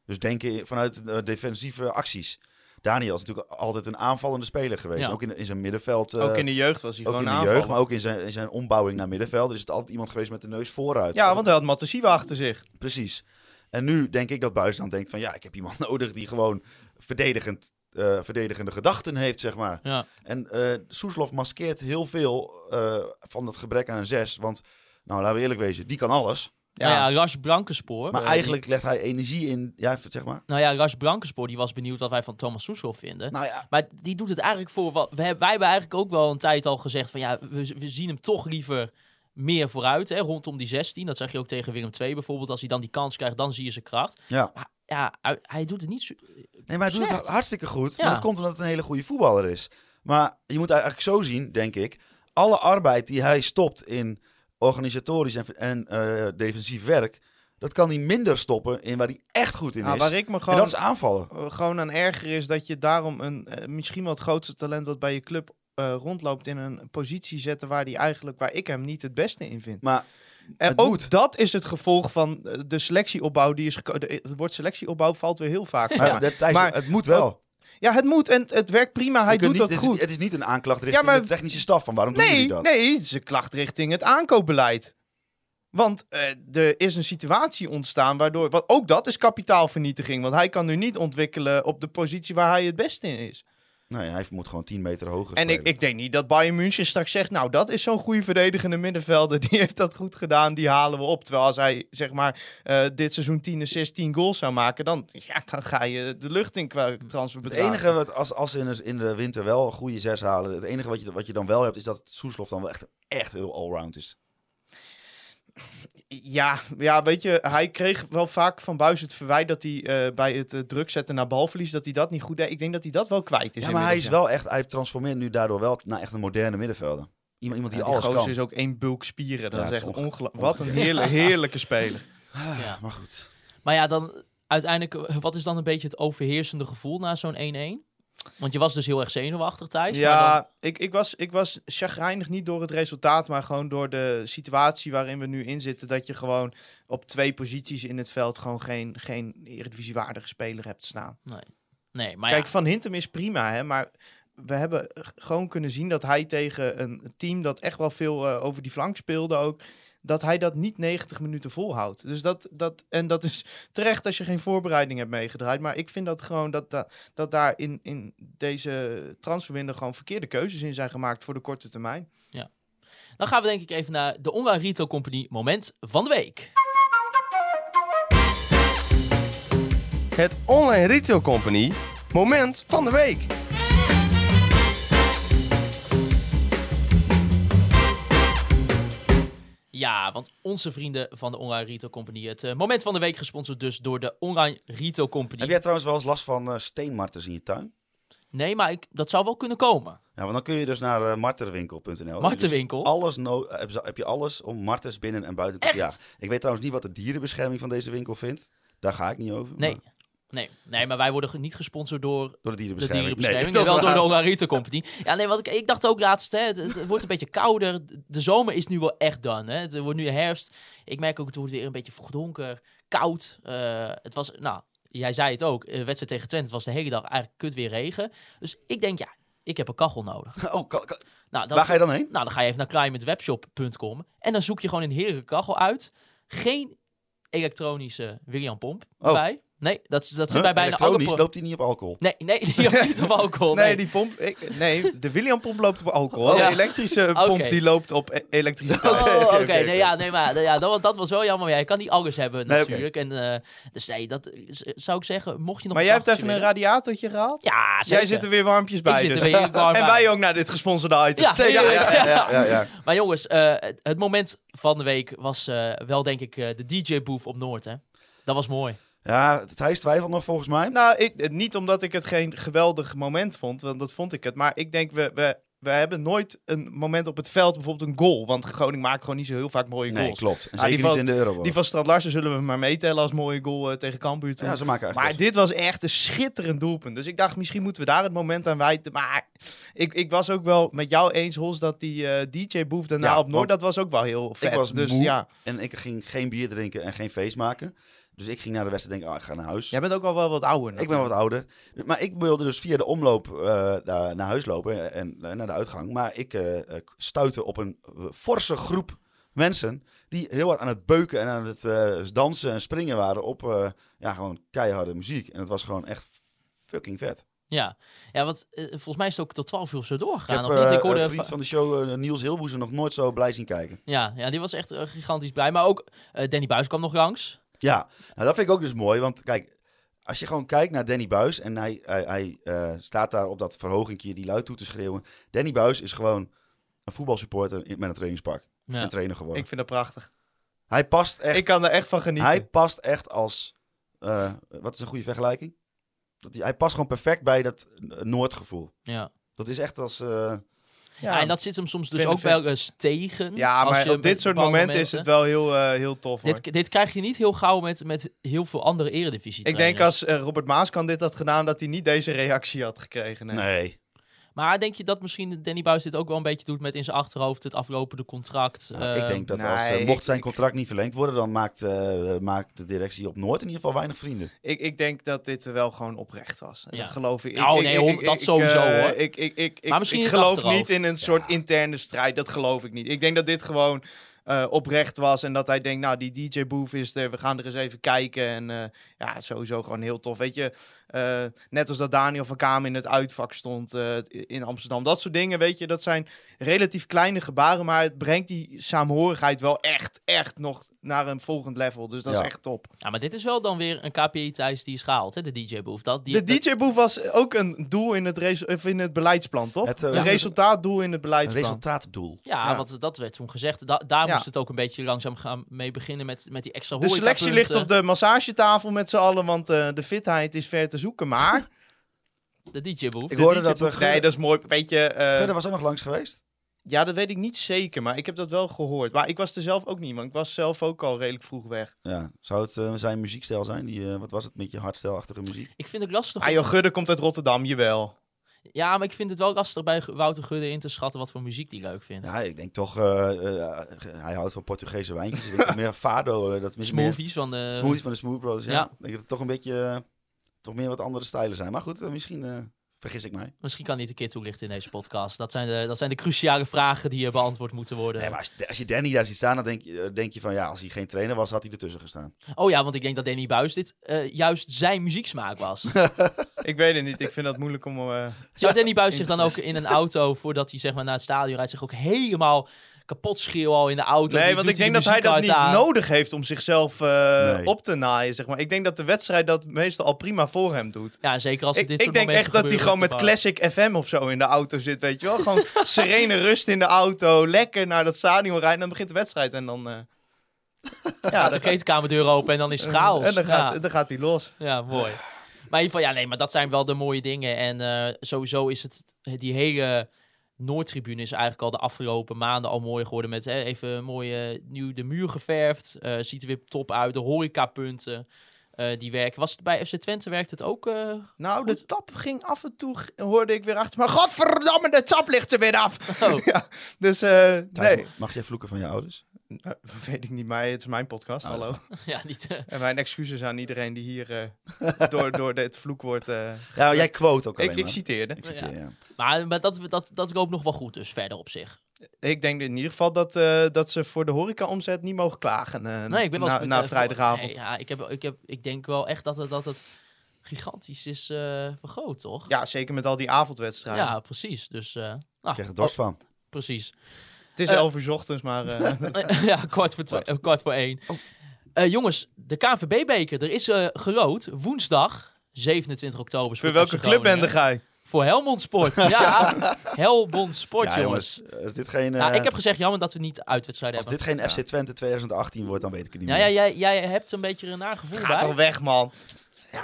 Dus denken vanuit defensieve acties. Daniel is natuurlijk altijd een aanvallende speler geweest. Ja. Ook in, in zijn middenveld. eh, ook in de jeugd was hij ook gewoon in de aanvallen. jeugd, maar ook in zijn, in zijn ombouwing naar middenveld. Er is het altijd iemand geweest met de neus vooruit. Ja, Altijd- want hij had Matasiva achter zich. Precies. En nu denk ik dat Buis dan denkt van ja, ik heb iemand nodig die gewoon verdedigend, eh, verdedigende gedachten heeft, zeg maar. Ja. En eh Soeslof maskeert heel veel eh, van dat gebrek aan een zes. Want, nou laten we eerlijk wezen, die kan alles. Ja. Nou ja, Ras Blankenspoor. Maar eigenlijk legt hij energie in, ja, zeg maar. nou ja, Ras Blankenspoor, die was benieuwd wat wij van Thomas Soeslof vinden. Nou ja, Maar die doet het eigenlijk voor wat. We hebben, wij hebben eigenlijk ook wel een tijd al gezegd van ja, we, we zien hem toch liever meer vooruit, hè, rondom die 16. Dat zag je ook tegen Willem II bijvoorbeeld. Als hij dan die kans krijgt, dan zie je zijn kracht. ja. Maar ja, hij, hij doet het niet zo. Nee, maar hij doet het hartstikke goed. Ja. Maar dat komt omdat het een hele goede voetballer is. Maar je moet eigenlijk zo zien, denk ik. Alle arbeid die hij stopt in organisatorisch en, en eh, defensief werk... dat kan hij minder stoppen in waar hij echt goed in Ja, is. waar ik me En gewoon, dat is aanvallen. eh, gewoon aan erger is dat je daarom een, eh, misschien wel het grootste talent wat bij je club eh, rondloopt in een positie zetten waar, die eigenlijk, waar ik hem niet het beste in vind. Maar En ook moet. dat is het gevolg van eh, de selectieopbouw die is. Het woord selectieopbouw valt weer heel vaak. Thijs, Maar- het moet wel. Ja, het moet en het, werkt prima. Hij doet niet- dat het is- goed. Het is niet een aanklacht richting Ja, maar- de technische staf. Van waarom doen Nee, jullie dat? nee, het is een klacht richting het aankoopbeleid. Want eh, er is een situatie ontstaan waardoor... Want ook dat is kapitaalvernietiging. Want hij kan nu niet ontwikkelen op de positie waar hij het beste in is. Nee, hij moet gewoon 10 meter hoger En ik, spelen. ik denk niet dat Bayern München straks zegt... Nou, dat is zo'n goede verdedigende middenvelder. Die heeft dat goed gedaan. Die halen we op. Terwijl als hij, zeg maar, eh, dit seizoen 10 assists, 10 goals zou maken... Dan, ja, dan ga je de lucht in qua Het transferbedrag. enige wat als, als ze in de, in de winter wel een goede zes halen, het enige wat je, wat je dan wel hebt, is dat Soeslof dan wel echt, echt heel allround is. Ja, ja, weet je, hij kreeg wel vaak van Buis het verwijt dat hij eh, bij het eh, druk zetten naar balverlies, dat hij dat niet goed deed. Ik denk dat hij dat wel kwijt is. ja, maar hij is wel echt, hij transformeert nu daardoor wel naar echt een moderne middenvelder. Iemand, iemand ja. die Ja, alles kan. is ook één bulk spieren. Dat Ja, is echt ongelooflijk. Wat een heerlijke, heerlijke speler. Ja. Maar goed. Maar ja, dan uiteindelijk, wat is dan een beetje het overheersende gevoel na zo'n 1-1? Want je was dus heel erg zenuwachtig, maar Ja, dan- ik, ik, was, ik was chagrijnig niet door het resultaat, maar gewoon door de situatie waarin we nu in zitten. Dat je gewoon op twee posities in het veld gewoon geen, geen eredivisiewaardige speler hebt staan. nee, maar Kijk, ja, Van Hintem is prima, hè, maar we hebben gewoon kunnen zien dat hij tegen een team dat echt wel veel eh, over die flank speelde ook, dat hij dat niet 90 minuten volhoudt. Dus dat, dat, en dat is terecht als je geen voorbereiding hebt meegedraaid. Maar ik vind dat gewoon dat, dat, dat daar in, in deze transferwindow gewoon verkeerde keuzes in zijn gemaakt voor de korte termijn. dan gaan we denk ik even naar de Online Retail Company moment van de week. Het Online Retail Company moment van de week. Ja, want onze vrienden van de Online Retail Company. Het eh, moment van de week gesponsord dus door de Online Retail Company. Heb jij trouwens wel eens last van eh, steenmarters in je tuin? Nee, maar ik, dat zou wel kunnen komen. Ja, want dan kun je dus naar uh, marterwinkel.nl. Martenwinkel. Dus alles no heb, je- heb je alles om marters binnen en buiten te Echt? Ja. Ik weet trouwens niet wat de dierenbescherming van deze winkel vindt. Daar ga ik niet over. Nee. maar Nee, nee, maar wij worden niet gesponsord door Door de de dierenbescherming. dierenbescherming. Nee, wel door de Retail Company. Ja, nee, want ik, ik dacht ook laatst, hè, het, het wordt een beetje kouder. De zomer is nu wel echt. Hè. Het wordt nu herfst. Ik merk ook, het wordt weer een beetje vroeg donker, koud. Eh, het was, nou, jij zei het ook, eh, wedstrijd tegen Twente, het was de hele dag eigenlijk kut weer regen. Dus ik denk, ja, ik heb een kachel nodig. Oh, ka- ka- Nou, dat, waar ga je dan heen? Nou, dan ga je even naar climatewebshop.com en dan zoek je gewoon een heerlijke kachel uit. Geen elektronische William Pomp Oh. bij. Nee, dat, dat zit Huh? bij bijna alle... Elektronisch loopt hij niet op alcohol. Nee, nee, die loopt niet op alcohol. Nee, Nee, die pomp, ik, nee de William pomp loopt op alcohol. Ja. De elektrische pomp die loopt op e- elektriciteit. Oh, oké. Nee, ja, nee, maar ja, dat, dat was wel jammer. Ja, je kan niet alles hebben Nee, natuurlijk. En, eh, dus nee, dat zou ik zeggen, mocht je nog Maar jij hebt even een radiatortje gehaald? Ja, zeker. Jij zit er weer warmpjes bij. Ik zit er dus. weer warm en wij ook naar dit gesponsorde item. Ja, Zeker, ja, ja, ja. Maar jongens, eh, het, moment van de week was eh, wel denk ik de DJ-booth op Noord, hè. Dat was mooi. Ja, Thijs twijfelt nog volgens mij. Nou, ik, niet omdat ik het geen geweldig moment vond, want dat vond ik het. Maar ik denk, we, we, we hebben nooit een moment op het veld, bijvoorbeeld een goal. Want Groningen maakt gewoon niet zo heel vaak mooie nee, goals. klopt. En Ah, die van- in de Euro. Die van Strand Larsen zullen we maar meetellen als mooie goal eh, tegen Cambuur. Ja, ze maken Maar dit was echt een schitterend doelpunt. Dus ik dacht, misschien moeten we daar het moment aan wijten. Maar ik, ik was ook wel met jou eens, Hols, dat die eh, DJ-boef daarna Ja, op Noord, dat was ook wel heel vet. was dus moe. ja, En ik ging geen bier drinken en geen feest maken. Dus ik ging naar de wedstrijd denken, ah, ik ga naar huis. jij bent ook al wel wat ouder. Ik ben wat ouder. Maar ik wilde dus via de omloop eh, naar, naar huis lopen en eh, naar de uitgang. Maar ik eh, eh, stuitte op een forse groep mensen die heel hard aan het beuken en aan het eh, dansen en springen waren op eh, ja, gewoon keiharde muziek. En het was gewoon echt fucking vet. Ja, ja want volgens mij is het ook tot 12 uur zo Ik doorgegaan. heb of niet? eh, Ik hoorde een vriend van de show, Niels Hilboezen, nog nooit zo blij zien kijken. ja, ja, die was echt gigantisch blij. Maar ook Danny Buis kwam nog langs. Ja, nou, dat vind ik ook dus mooi. Want kijk, als je gewoon kijkt naar Danny Buis en hij, hij, hij eh, staat daar op dat verhogingje die luid toe te schreeuwen. Danny Buis is gewoon een voetbalsupporter in- met een trainingspak. Ja. Een trainer geworden. Ik vind dat prachtig. Hij past echt, Ik kan er echt van genieten. hij past echt als, eh, wat is een goede vergelijking? Dat hij, hij past gewoon perfect bij dat eh, Noordgevoel. Ja. Dat is echt als, Ja, en dat zit hem soms dus Vind- ook wel eens tegen. ja, als maar je op dit soort momenten is het wel heel, eh, heel tof hoor. Dit, dit krijg je niet heel gauw met, met heel veel andere eredivisie ik denk als eh, Robert Maaskant dit had gedaan, dat hij niet deze reactie had gekregen. nee. nee. Maar denk je dat misschien Danny Buis dit ook wel een beetje doet met in zijn achterhoofd het aflopende contract? Nou, Eh, ik denk dat nee, als, eh, mocht zijn ik- contract niet verlengd worden, dan maakt, eh, maakt de directie op Noord in ieder geval weinig vrienden. Ik, ik denk dat dit wel gewoon oprecht was. Ja. Dat geloof ik. Nou, ik, nee, ik- hon- ik- dat ik, sowieso, eh, hoor. Ik, ik, ik, ik, Maar misschien ik geloof achterhoofd. niet in een soort interne strijd. Dat geloof ik niet. Ik denk dat dit gewoon eh, oprecht was. En dat hij denkt, nou, die DJ Booth is er. We gaan er eens even kijken. En eh, ja, sowieso gewoon heel tof. Weet je, eh, net als dat Daniel van Kamer in het uitvak stond eh, in Amsterdam. Dat soort dingen, weet je, dat zijn relatief kleine gebaren. Maar het brengt die saamhorigheid wel echt, echt nog naar een volgend level. Dus dat Ja. is echt top. Ja, maar dit is wel dan weer een KPI Thijs die is gehaald, hè, de DJ Booth. Dat, die, De DJ Boef was ook een doel in het, resu- of in het beleidsplan, toch? Het, eh, een ja. resultaatdoel in het Een beleidsplan. resultaatdoel. Ja, Ja. want dat werd toen gezegd. Da- daar Ja. moest het ook een beetje langzaam gaan mee beginnen met, met die extra De selectie ligt op de massagetafel met z'n allen, want eh, de fitheid is ver te zoeken. Maar De DJ Booth. Ik de hoorde DJ dat, eh, Boef- Gudde- nee, dat is mooi. Weet je, eh, Verder was ook nog langs geweest. ja, dat weet ik niet zeker, maar ik heb dat wel gehoord. Maar ik was er zelf ook niet, want ik was zelf ook al redelijk vroeg weg. Ja. Zou het eh, zijn muziekstijl zijn? Die, eh, wat was het met je hardstijlachtige muziek? Ik vind het lastig. Ah joh, Gudde komt uit Rotterdam, jawel. Ja, maar ik vind het wel lastig bij Wouter Gudde in te schatten wat voor muziek die leuk vindt. Ja, ik denk toch, eh, eh, hij houdt van Portugese wijntjes. Ik denk toch meer Fado, eh, dat is meer Smoothies van de... smoothies van de Smooth Brothers. Ja. Ja. Ik denk dat het toch een beetje, eh, toch meer wat andere stijlen zijn. Maar goed, eh, misschien eh, vergis ik mij. Misschien kan niet een keer toelichten in deze podcast. Dat zijn de, dat zijn de cruciale vragen die beantwoord moeten worden. Nee, maar als, als je Danny daar ziet staan, dan denk je, eh, denk je van ja, als hij geen trainer was, had hij ertussen gestaan. Oh ja, want ik denk dat Danny Buis dit eh, juist zijn muzieksmaak was. Ik weet het niet. Ik vind dat moeilijk om... eh, Zou Danny Buis zich dan ook in een auto, voordat hij zeg maar naar het stadion rijdt, zich ook helemaal kapot schreeuwen al in de auto? Nee, want ik denk de dat hij dat niet aan? nodig heeft om zichzelf eh, Nee. op te naaien, zeg maar. Ik denk dat de wedstrijd dat meestal al prima voor hem doet. Ja, zeker als het Ik, dit ik denk echt dat hij gewoon met Classic FM of zo in de auto zit, weet je wel. Gewoon serene rust in de auto, lekker naar dat stadion rijden en dan begint de wedstrijd en dan... eh, gaat ja, de dan, kleedkamerdeur open en dan is het chaos. en dan gaat, ja. dan gaat hij los. Ja, mooi. Maar in ieder geval, ja, nee, maar dat zijn wel de mooie dingen. En eh, sowieso is het, die hele Noordtribune is eigenlijk al de afgelopen maanden al mooi geworden. Met hè, even mooi eh, nieuw de muur geverfd. Eh, ziet er weer top uit. De horecapunten eh die werken. Was het bij FC Twente werkt het ook? eh, Nou, de tap ging af en toe, hoorde ik weer achter. Maar godverdamme, de tap ligt er weer af. Oh. ja, dus eh, nee, Mag jij vloeken van je ouders? Eh, weet ik niet, maar het is mijn podcast, Nou, hallo. ja, niet. eh, En mijn excuses aan iedereen die hier eh, door, door dit vloekwoord... eh, Ja, jij quote ook alleen ik, citeerde. Ik citeer, ja. maar maar dat, dat, dat loopt nog wel goed, dus verder op zich. Ik denk in ieder geval dat, eh, dat ze voor de horeca-omzet niet mogen klagen eh, Nee, ik ben wel na, vrijdagavond. nee, ja, ik, heb, ik, heb, ik denk wel echt dat het, dat het gigantisch is eh, vergroot, toch? Ja, zeker met al die avondwedstrijden. Ja, precies. Dus, eh, nou, Ik krijg er dorst van. oh, precies. Het is Eh, 11 uur 's ochtends, maar... eh, ja, kwart voor, twee, eh, kwart voor één. Eh, jongens, de KNVB-beker. Er is eh gerood woensdag, 27 oktober. voor welke club ben je ga je? Voor Helmond Sport. ja, Helmond Sport, Ja, jongens. jongens, als dit geen, Nou, eh, ik heb gezegd, jammer dat we niet uitwedstrijden als hebben. dit geen FC Twente 2018 wordt, dan weet ik het niet Nou meer. ja, jij, jij hebt een beetje een naar gevoel Ga bij. toch weg, man.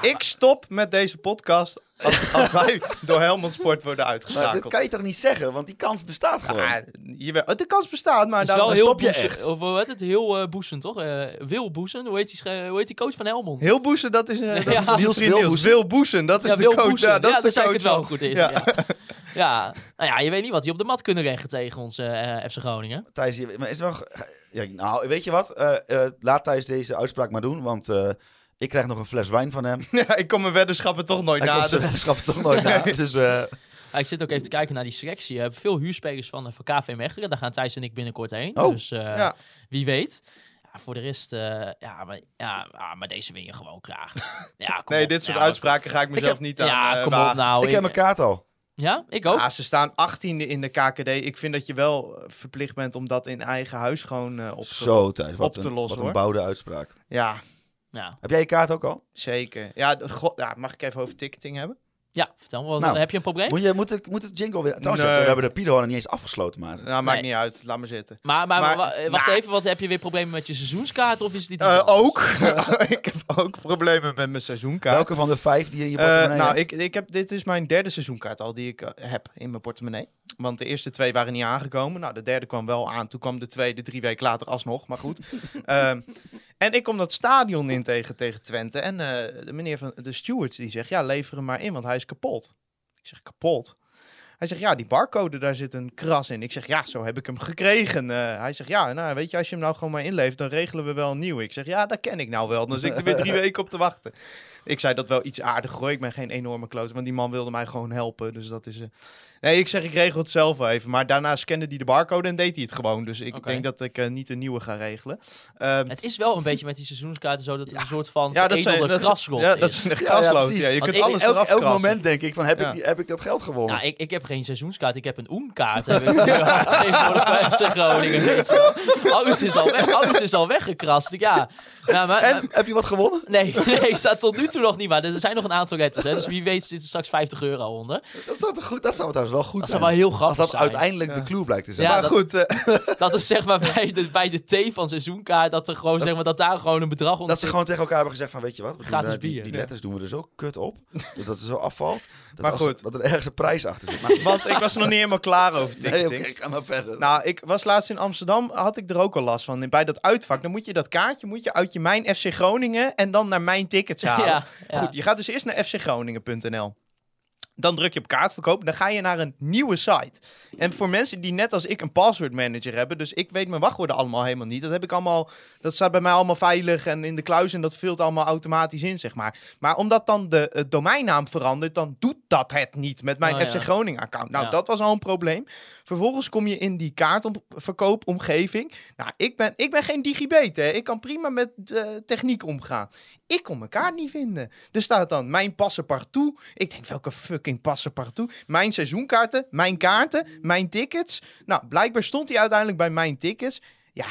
Ik stop met deze podcast als, als wij door Helmond Sport worden Maar uitgeschakeld. kan je toch niet zeggen, want die kans bestaat gewoon. Ah, de kans bestaat, maar Het is daar dan heel stop je boezend. echt. Of hoe heet het? Heel eh boezend, toch? Eh Wil Boezen. Hoe heet, die, hoe heet die coach van Helmond? Heel Boesen, dat is, eh dat Ja. is Niels. Wil Boesen, dat is ja, de Wil coach. Boezen. Ja, dat ja, is de coach het wel van- goed is. Ja. Ja. Ja. Nou ja, je weet niet wat die op de mat kunnen leggen tegen ons eh, FC Groningen. Thijs, maar is er nog... Ja, nou, weet je wat? Eh, eh, laat Thijs deze uitspraak maar doen, want eh, ik krijg nog een fles wijn van hem. Ja, ik kom mijn weddenschappen toch nooit Hij na. komt zijn dus- toch nooit na. Dus eh, Ja, ik zit ook even te kijken naar die selectie. We hebben veel huurspelers van, eh, van KV Mechelen. Daar gaan Thijs en ik binnenkort heen. Oh. Dus eh, Ja. wie weet. Ja, voor de rest, eh, ja, maar, ja, ah, maar deze win je gewoon graag. Ja, kom Nee, op. dit soort Ja, uitspraken ga ik mezelf heb- niet aan Ja, eh, kom wagen. op nou. ik heb mijn kaart al. Ja, ik ook. Ja, ze staan 18e in de KKD. Ik vind dat je wel eh, verplicht bent om dat in eigen huis gewoon eh, op te Zo, Thijs. Wat, op te een, lossen, wat een hoor. bouwde uitspraak. Ja, Ja. Heb jij je kaart ook al? zeker. Ja, god, ja, mag ik even over ticketing hebben? ja, vertel me. Wat, Nou, heb je een probleem? Moet, je, moet, het, moet het jingle weer... Trouwens, Nee. we hebben de Pido nog niet eens afgesloten, maat. Nou, maakt Nee. niet uit. Laat maar zitten. Maar, maar, Maar- wa- wacht nou. even, wat, heb je weer problemen met je seizoenskaart of is dit anders? ook. ik heb ook problemen met mijn seizoenkaart. Welke van de vijf die je in je Eh, portemonnee nou, hebt? ik, ik heb, dit is mijn derde seizoenkaart al die ik eh, heb in mijn portemonnee. Want de eerste twee waren niet aangekomen. Nou, de derde kwam wel aan. Toen kwam de tweede drie weken later alsnog. Maar goed. Ehm, en ik kom dat stadion in tegen, tegen Twente. En eh, de meneer van de stewards die zegt, ja, lever hem maar in, want hij is kapot. Ik zeg, kapot? Hij zegt, ja, die barcode, daar zit een kras in. Ik zeg, ja, zo heb ik hem gekregen. Eh, hij zegt, ja, nou, weet je, als je hem nou gewoon maar inlevert, dan regelen we wel een nieuwe. Ik zeg, ja, dat ken ik nou wel. Dan zit ik er weer drie weken op te wachten. Ik zei dat wel iets aardig hoor. Ik ben geen enorme kloot, want die man wilde mij gewoon helpen. Dus dat is... eh, Nee, ik zeg, ik regel het zelf wel even. Maar daarna scande hij de barcode en deed hij het gewoon. Dus ik denk dat ik eh, niet een nieuwe ga regelen. Ehm, Het is wel een beetje met die seizoenskaarten zo dat het een soort van ja, dat zijn, dat, ja, dat is. zijn de Ja, je Want kunt ik- alles elk, eraf elk moment denk ik van, heb, Ja. ik, die- heb ik dat geld gewonnen? Nou, ik, ik heb geen seizoenskaart, ik heb een oenkaart. Heb ik FC Groningen. Alles is al, weg, alles is al weggekrast. Ja. Ja, maar, en, heb je wat gewonnen? nee, nee, staat tot nu toe nog niet. Maar er zijn nog een aantal letters. Hè, dus wie weet zit er straks 50 euro onder. Dat zou, toch goed, dat zou trouwens wel goed Dat zijn. zou wel heel Als grappig dat zijn. uiteindelijk de clue blijkt te zijn. Ja, maar dat- goed, eh, Dat is zeg maar bij de, bij de T van seizoenkaart. Dat, er gewoon, Dat zeg is- maar, dat daar gewoon een bedrag onder Dat ze zit. gewoon tegen elkaar hebben gezegd van, weet je wat, we Gratis eh, die, bier. die Ja. letters doen we er zo kut op, dat het er zo afvalt, dat, Maar als- goed. dat er ergens een prijs achter zit. Maar, want ik was nog niet helemaal klaar over nee, ticketing. oké, ga maar verder. Nou, ik was laatst in Amsterdam, had ik er ook al last van. Bij dat uitvak, dan moet je dat kaartje moet je uit je Mijn FC Groningen en dan naar Mijn Tickets halen. Ja, ja. Goed, je gaat dus eerst naar fcgroningen.nl. Dan druk je op kaartverkoop. Dan ga je naar een nieuwe site. En voor mensen die net als ik een password manager hebben. Dus ik weet mijn wachtwoorden allemaal helemaal niet. Dat heb ik allemaal. Dat staat bij mij allemaal veilig en in de kluis. En dat vult allemaal automatisch in, zeg maar. Maar omdat dan de domeinnaam verandert. Dan doet dat het niet met mijn Oh, ja. FC Groningen account. Nou, Ja. dat was al een probleem. Vervolgens kom je in die kaartverkoopomgeving. Nou, ik ben, ik ben geen digibet, hè. Ik kan prima met eh, techniek omgaan. Ik kon mijn kaart niet vinden. Er staat dan mijn passepartout. Ik denk, welke fucking passepartout? Mijn seizoenkaarten, mijn kaarten, mijn tickets. Nou, blijkbaar stond hij uiteindelijk bij mijn tickets. Ja,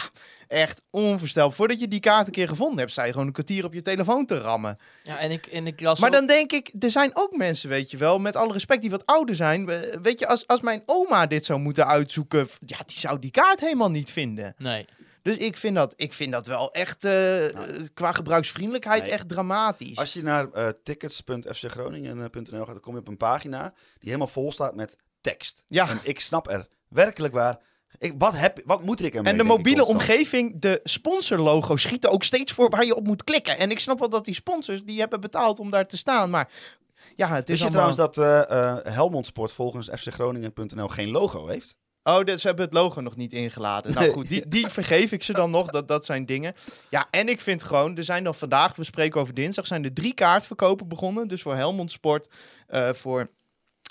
echt onvoorstelbaar. Voordat je die kaart een keer gevonden hebt, sta je gewoon een kwartier op je telefoon te rammen. Ja, en ik, en ik las Maar ook- dan denk ik, er zijn ook mensen, weet je wel, met alle respect, die wat ouder zijn. Eh, Weet je, als, als mijn oma dit zou moeten uitzoeken, ja, die zou die kaart helemaal niet vinden. Nee. Dus ik vind dat, ik vind dat wel echt, eh, eh, qua gebruiksvriendelijkheid, Nee. echt dramatisch. Als je naar eh tickets.fcgroningen.nl gaat, dan kom je op een pagina die helemaal vol staat met tekst. Ja. En ik snap er werkelijk waar. Ik, wat, heb, wat moet ik ermee? En de mobiele omgeving, de sponsorlogo schieten ook steeds voor waar je op moet klikken. En ik snap wel dat die sponsors, die hebben betaald om daar te staan. Maar ja, het is Wist je allemaal... trouwens dat eh, eh, Helmond Sport volgens fcgroningen.nl geen logo heeft? Oh, dus ze hebben het logo nog niet ingeladen. Nou goed, die, die vergeef ik ze dan nog. Dat, dat zijn dingen. Ja, en ik vind gewoon, er zijn dan vandaag, we spreken over dinsdag, zijn er drie kaartverkopen begonnen. Dus voor Helmond Sport, eh, voor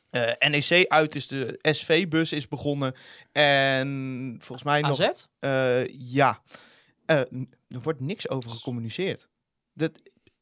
eh, NEC uit is de SV-bus is begonnen. En volgens mij nog... AZ? eh, ja, Eh, er wordt niks over gecommuniceerd. Dat,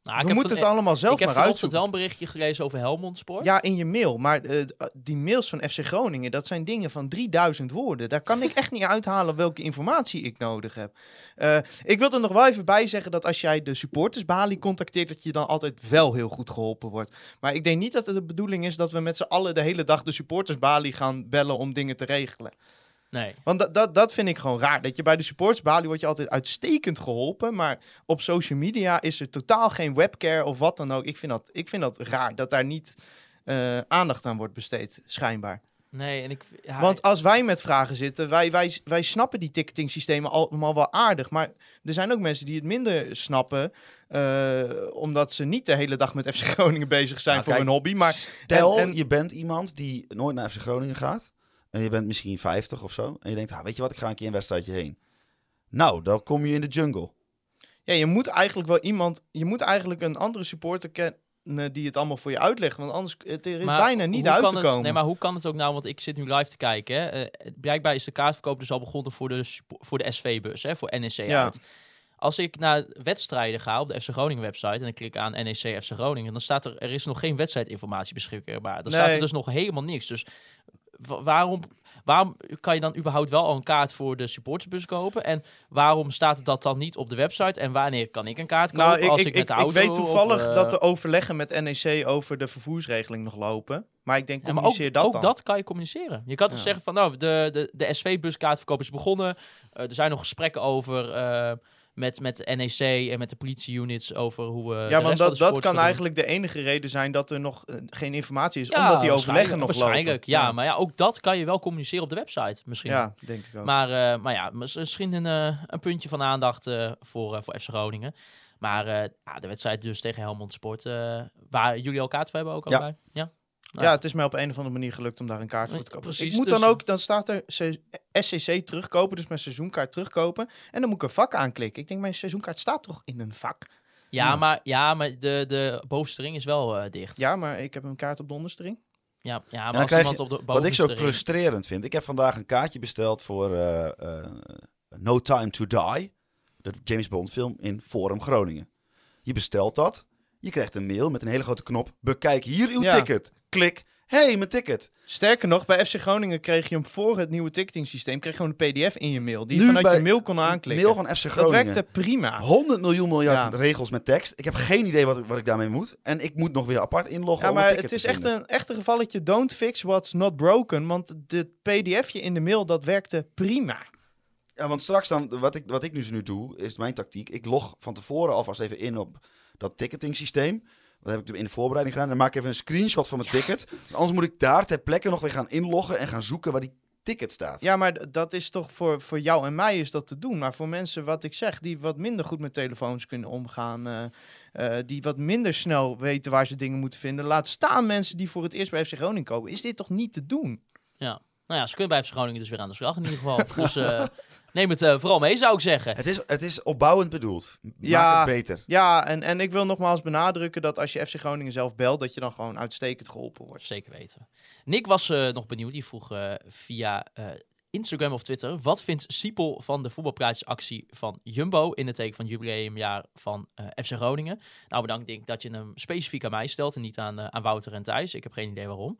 Nou, ik we heb moeten van- het allemaal zelf Ik heb maar uitzoeken. wel een berichtje gelezen over Helmond Sport. Ja, in je mail. Maar eh, die mails van FC Groningen, dat zijn dingen van 3000 woorden. Daar kan ik echt niet uithalen welke informatie ik nodig heb. Eh, ik wil er nog wel even bij zeggen dat als jij de supportersbalie contacteert, dat je dan altijd wel heel goed geholpen wordt. Maar ik denk niet dat het de bedoeling is dat we met z'n allen de hele dag de supportersbalie gaan bellen om dingen te regelen. Nee. Want dat, dat, dat vind ik gewoon raar. Dat je bij de supportersbalie wordt je altijd uitstekend geholpen. Maar op social media is er totaal geen webcare of wat dan ook. Ik vind dat, ik vind dat raar dat daar niet eh, aandacht aan wordt besteed, schijnbaar. Nee, en ik... Ja, Want als wij met vragen zitten, wij, wij, wij snappen die ticketing systemen allemaal wel aardig. Maar er zijn ook mensen die het minder snappen. eh, omdat ze niet de hele dag met FC Groningen bezig zijn Nou, voor kijk, hun hobby. Maar Stel, en- en- je bent iemand die nooit naar FC Groningen gaat. En je bent misschien 50 of zo. En je denkt, ah, weet je wat, ik ga een keer een wedstrijdje heen. Nou, dan kom je in de jungle. Ja, je moet eigenlijk wel iemand, je moet eigenlijk een andere supporter kennen die het allemaal voor je uitlegt. Want anders het er is Maar bijna niet uit te het- komen. Nee, maar hoe kan het ook nou? Want ik zit nu live te kijken. Hè. Eh, blijkbaar is de kaartverkoop dus al begonnen voor de, voor de SV-bus, hè, voor NEC Ja. uit. Als ik naar wedstrijden ga op de FC Groningen website en ik klik aan NEC FC Groningen, dan staat er er is nog geen wedstrijdinformatie beschikbaar. Dan staat Nee. er dus nog helemaal niks. Dus waarom, waarom kan je dan überhaupt wel al een kaart voor de supportersbus kopen? En waarom staat dat dan niet op de website? En wanneer kan ik een kaart kopen nou, ik, als ik, ik, met ik, de ik auto weet toevallig of, eh, dat de overleggen met NEC over de vervoersregeling nog lopen. Maar ik denk, Ja, maar ook, communiceer dat ook dan. dat kan je communiceren. Je kan toch Ja. zeggen van, nou, de, de, de SV-buskaartverkoop is begonnen. Eh, er zijn nog gesprekken over eh, met, met de NEC en met de politie-units over hoe we. ja, want dat, dat kan eigenlijk de enige reden zijn dat er nog eh, geen informatie is. omdat die overleggen nog waarschijnlijk, lopen. Ja, maar ja, ook dat kan je wel communiceren op de website misschien. Ja, denk ik ook. Maar, eh, maar ja, misschien een, eh, een puntje van aandacht voor, voor FC Groningen. Maar ja, de wedstrijd dus tegen Helmond Sport, waar jullie al kaart voor hebben ook Ja. allebei. Ja. Ja, het is mij op een of andere manier gelukt om daar een kaart voor te kopen. Precies, ik moet dus- dan ook, dan staat er SCC terugkopen, dus mijn seizoenkaart terugkopen. En dan moet ik een vak aanklikken. Ik denk, mijn seizoenkaart staat toch in een vak? Ja, maar, ja, maar de, de bovenste ring is wel eh, dicht. Ja, maar ik heb een kaart op de onderste ring. Ja, ja maar dan als krijg iemand je- op de Wat ik zo ring- frustrerend vind. Ik heb vandaag een kaartje besteld voor eh, eh, No Time to Die. De James Bond film in Forum Groningen. Je bestelt dat. Je krijgt een mail met een hele grote knop. Bekijk hier uw Ja. ticket. Klik. hey, mijn ticket. Sterker nog, bij FC Groningen kreeg je hem voor het nieuwe ticketing systeem, kreeg je gewoon een pdf in je mail, die je Nu vanuit je mail kon aanklikken. Mail van FC dat Groningen. werkte prima. 100 miljoen miljard Ja. regels met tekst. Ik heb geen idee wat, ik- wat ik daarmee moet. En ik moet nog weer apart inloggen Ja, maar het is echt een, echt een gevalletje don't fix what's not broken, want de pdfje in de mail, dat werkte prima. Ja, want straks dan, wat ik, wat ik dus nu doe, is mijn tactiek. Ik log van tevoren alvast even in op dat ticketing systeem. Dat heb ik in de voorbereiding gedaan. Dan maak ik even een screenshot van mijn ticket. Anders moet ik daar ter plekke nog weer gaan inloggen en gaan zoeken waar die ticket staat. Ja, maar dat is toch voor, voor jou en mij is dat te doen. Maar voor mensen, wat ik zeg, die wat minder goed met telefoons kunnen omgaan, eh, eh, die wat minder snel weten waar ze dingen moeten vinden. Laat staan mensen die voor het eerst bij FC Groningen komen. Is dit toch niet te doen? Nou ja, ze kunnen bij FC Groningen dus weer aan de slag in ieder geval. dus eh, neem het eh, vooral mee, zou ik zeggen. Het is, het is opbouwend bedoeld. Maak Ja. het beter. Ja, en, en ik wil nogmaals benadrukken dat als je FC Groningen zelf belt, dat je dan gewoon uitstekend geholpen wordt. Zeker weten. Nick was eh, nog benieuwd. Die vroeg eh, via eh, Instagram of Twitter. Wat vindt Siepel van de voetbalpraatjesactie van Jumbo in het teken van het jubileumjaar van eh, FC Groningen? Nou, bedankt denk ik dat je hem specifiek aan mij stelt en niet aan, aan Wouter en Thijs. Ik heb geen idee waarom.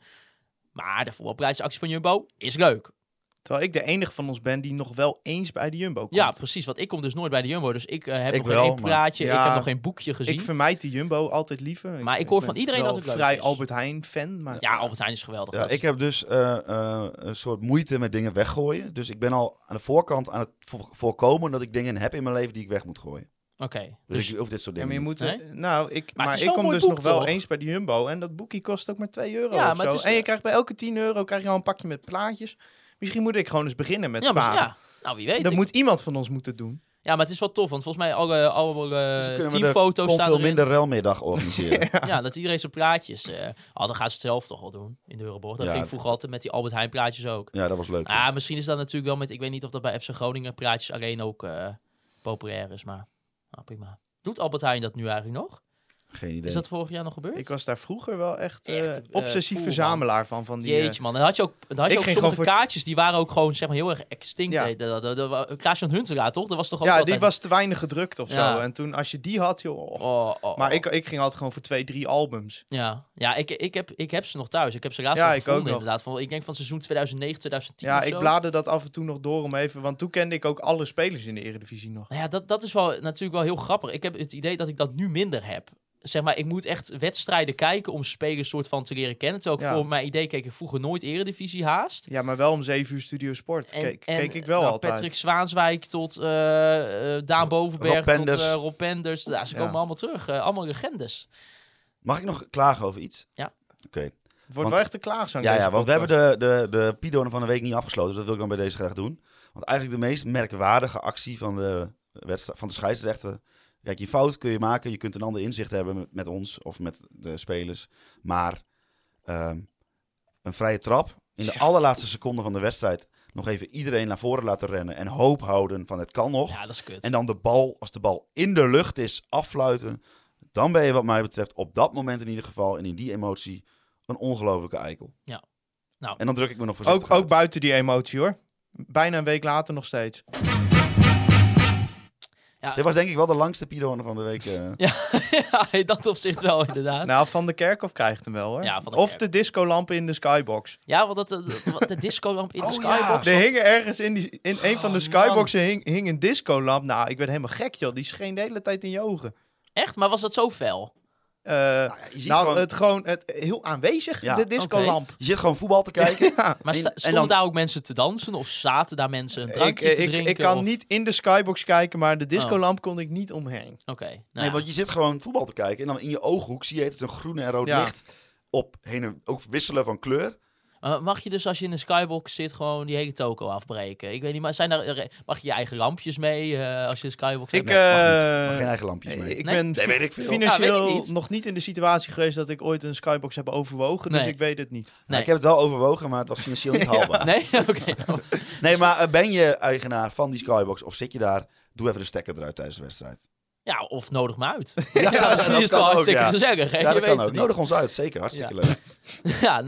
Maar de voetbalpraatjesactie van Jumbo is leuk. Terwijl ik de enige van ons ben die nog wel eens bij de Jumbo komt. Ja, precies. Want ik kom dus nooit bij de Jumbo. Dus ik eh, heb Ik nog wel, geen praatje. Ik heb nog geen boekje gezien. Ik vermijd de Jumbo altijd liever. Maar ik hoor van iedereen dat het leuk vrij is. Albert Heijn fan. Maar Ja, Albert Heijn is geweldig. Ja, ik heb dus eh, eh, een soort moeite met dingen weggooien. Dus ik ben al aan de voorkant aan het vo- voorkomen dat ik dingen heb in mijn leven die ik weg moet gooien. Oké. Dus, ik hoef dit soort Ja, dingen maar je niet. moet, Nee? nou, ik, maar, ik kom dus nog wel toch? eens bij de Jumbo. En dat boekje kost ook maar 2 euro Ja, of zo. is, en je krijgt bij elke 10 euro krijg je al een pakje met plaatjes. Misschien moet ik gewoon eens beginnen met ja, maar, sparen. ja, nou wie weet. dat Ik- moet iemand van ons moeten doen. Ja, maar het is wel tof, want volgens mij alle, alle Dus teamfoto's staan veel minder relmiddag organiseren. Ja, dat iedereen zijn plaatjes. eh oh, dan gaan ze het zelf toch wel doen in de Euroborg. Dat Ja. ging ik vroeger altijd met die Albert Heijn plaatjes ook. Ja, dat was leuk. Ah, misschien is dat natuurlijk wel met, ik weet niet of dat bij FC Groningen plaatjes alleen ook eh, populair is, maar nou, prima. Doet Albert Heijn dat nu eigenlijk nog? Geen idee. Is dat vorig jaar nog gebeurd? Ik was daar vroeger wel echt, eh, Echt, eh, obsessief cool, verzamelaar van. van die, eh, Jeetje man, dan had je ook, dan had je ook sommige gewoon voor kaartjes, die waren ook gewoon zeg maar heel erg extinct. Ja. De, de, de, de, Klaas-Jan Huntelaar toch? Dat was toch ook ja, altijd... die was te weinig gedrukt of Ja. zo. En toen, als je die had, joh. oh. Oh, oh, Maar oh. ik, ik ging altijd gewoon voor twee, drie albums. Ja, ja ik, ik, heb, ik heb ze nog thuis. Ik heb ze laatst Ja, nog ik gevonden ook nog. inderdaad. Van, ik denk van seizoen 2009, 2010 Ja, of ik bladerde dat af en toe nog door om even... Want toen kende ik ook alle spelers in de Eredivisie nog. Nou ja, dat, dat is wel natuurlijk wel heel grappig. Ik heb het idee dat ik dat nu minder heb. Zeg maar, ik moet echt wedstrijden kijken om spelers soort van te leren kennen. Terwijl ik Ja. voor mijn idee keek ik vroeger nooit eredivisie haast. Ja, maar wel om zeven uur Studio Sport. En, keek, en, keek ik wel nou, altijd. Patrick Zwaanswijk tot eh, eh, Daan Bovenberg Rob tot eh, Rob Penders. Ja, ze Ja. komen allemaal terug. allemaal legendes. Mag ik nog klagen over iets? Ja. Oké. Het wordt Want- wel echt een klaagzang. Ja, ja, want we hebben de, de, de Pidonen van de week niet afgesloten. Dus dat wil ik dan bij deze graag doen. Want eigenlijk de meest merkwaardige actie van de, wedstrijd, van de scheidsrechter. Kijk, je fout kun je maken. Je kunt een ander inzicht hebben met, met ons of met de spelers. Maar ehm, een vrije trap in de allerlaatste seconde van de wedstrijd. Nog even iedereen naar voren laten rennen. En hoop houden van het kan nog. Ja, dat is kut. En dan de bal, als de bal in de lucht is, affluiten. Dan ben je wat mij betreft op dat moment in ieder geval en in die emotie een ongelofelijke eikel. Ja. Nou. En dan druk ik me nog voorzichtig Ook, ook uit. buiten die emotie hoor. Bijna een week later nog steeds. Ja, Dit was denk ik wel de langste Pidone van de week. eh. ja, in dat opzicht wel inderdaad. Nou, Van de Kerkhof krijgt hem wel hoor. Ja, Van de of de discolampen in de skybox. Ja, want dat, de discolamp in de Oh, skybox. Er hing ergens in, die, in een van de Oh, skyboxen hing, hing een discolamp. Nou, ik werd helemaal gek joh. Die scheen de hele tijd in je ogen. Echt? Maar was dat zo fel? Eh, je ziet nou, gewoon- het gewoon het, heel aanwezig, Ja, de discolamp. Je zit gewoon voetbal te kijken. Maar sta- stonden dan- daar ook mensen te dansen? Of zaten daar mensen een Ik, drankje te ik, drinken? ik kan of- niet in de skybox kijken, maar de discolamp kon ik niet omheen. Oké. nou Nee, ja. want je zit gewoon voetbal te kijken. En dan in je ooghoek zie je het een groene en rood Ja. licht op heen en ook wisselen van kleur. Uh, mag je dus als je in een skybox zit gewoon die hele toko afbreken? Ik weet niet, maar zijn daar, mag je je eigen lampjes mee eh, als je een skybox Ik, hebt? Mag niet. eh, Mag geen eigen lampjes mee. ik Nee? ben Nee, weet ik veel. financieel Ja, weet ik niet. nog niet in de situatie geweest dat ik ooit een skybox heb overwogen, dus ik weet het niet. Nou, nee. ik heb het wel overwogen, maar het was financieel niet haalbaar. Nee? Oké. Nee, maar eh, ben je eigenaar van die skybox of zit je daar? Doe even de stekker eruit tijdens de wedstrijd. Ja, of nodig me uit. Ja, Ja, dat is kan toch ook, hartstikke ja. gezellig, hè? Ja, je dat weet kan ook. Nodig ons uit, zeker. Hartstikke Ja. leuk. Ja,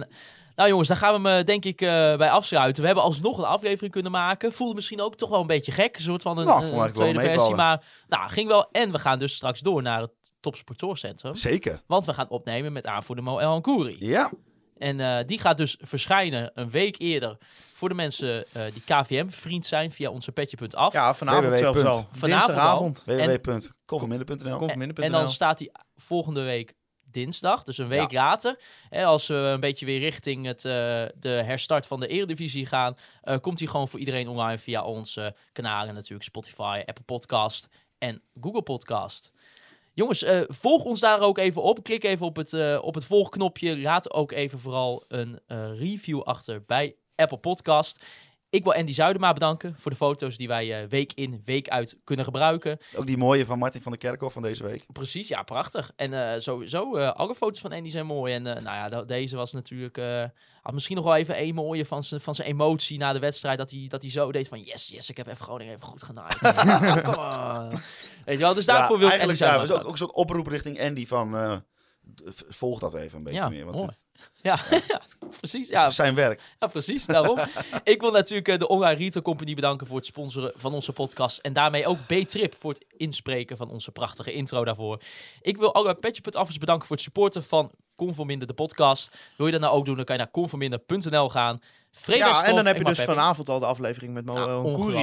nou jongens, daar gaan we hem eh, denk ik eh, bij afsluiten. We hebben alsnog een aflevering kunnen maken. Voelde misschien ook toch wel een beetje gek. Een soort van een, Nou, een tweede versie. Maar nou, ging wel. En we gaan dus straks door naar het Topsportoorcentrum. Zeker. Want we gaan opnemen met aanvoerder Mo El Ankouri. Ja. En eh, die gaat dus verschijnen een week eerder voor de mensen eh, die KVM-vriend zijn via onze petje.af. Ja, vanavond www. zelfs al. Vanavond www.kofferminder.nl Conforminder.nl. En dan staat hij volgende week dinsdag, dus een week later. Hè, als we een beetje weer richting het, eh, de herstart van de Eredivisie gaan, eh, komt hij gewoon voor iedereen online via onze kanalen natuurlijk. Spotify, Apple Podcast en Google Podcast. Jongens, eh, volg ons daar ook even op. Klik even op het, op het volgknopje. Laat ook even vooral een review achter bij Apple Podcast. Ik wil Andy Zuidema bedanken voor de foto's die wij eh, week in, week uit kunnen gebruiken. Ook die mooie van Martin van der Kerkhof van deze week. Precies, ja, prachtig. En eh, sowieso, eh, alle foto's van Andy zijn mooi. En nou ja, de- deze was natuurlijk... had misschien nog wel even een mooie van zijn van zijn emotie na de wedstrijd. Dat hij, dat hij zo deed van... Yes, yes, ik heb even Groningen even goed genaaid. On. Weet je wel, dus daarvoor wil ik Andy eigenlijk ja, Zuidema dus ook, ook zo'n oproep richting Andy van... volg dat even een beetje Ja, meer. Want mooi. het Ja, ja, precies. is Ja, zijn werk. Ja, precies. Daarom. ik wil natuurlijk eh, de Online Retail Company bedanken voor het sponsoren van onze podcast. En daarmee ook B-Trip voor het inspreken van onze prachtige intro daarvoor. Ik wil alle Petje.affers bedanken voor het supporten van Conforminder, de podcast. Wil je dat nou ook doen, dan kan je naar conforminder.nl gaan. Vrede Ja, en dan heb je dus Pepping. vanavond al de aflevering met Mo Ja,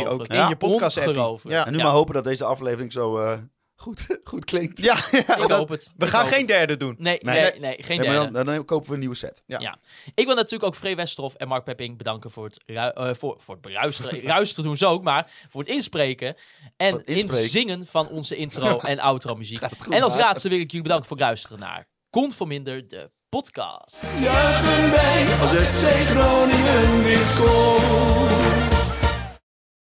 ook in Ja, je podcast app. Ja. En nu Ja. maar hopen dat deze aflevering zo eh, goed, goed klinkt. Ja, ja, Ik hoop het. we Ik gaan geen het. derde doen. Nee, nee, Nee. nee, geen Nee, maar derde. dan, dan kopen we een nieuwe set. Ja. Ja. Ik wil natuurlijk ook Free Westerhof en Mark Pepping bedanken voor het, ru- eh, voor, voor het beluisteren. Luisteren doen ze ook, maar voor het inspreken. En het inspreken. inzingen van onze intro en outro muziek. En als laatste wil ik jullie bedanken voor het luisteren naar Conforminder, de podcast. Juichen wij als FC Groningen wint scoort.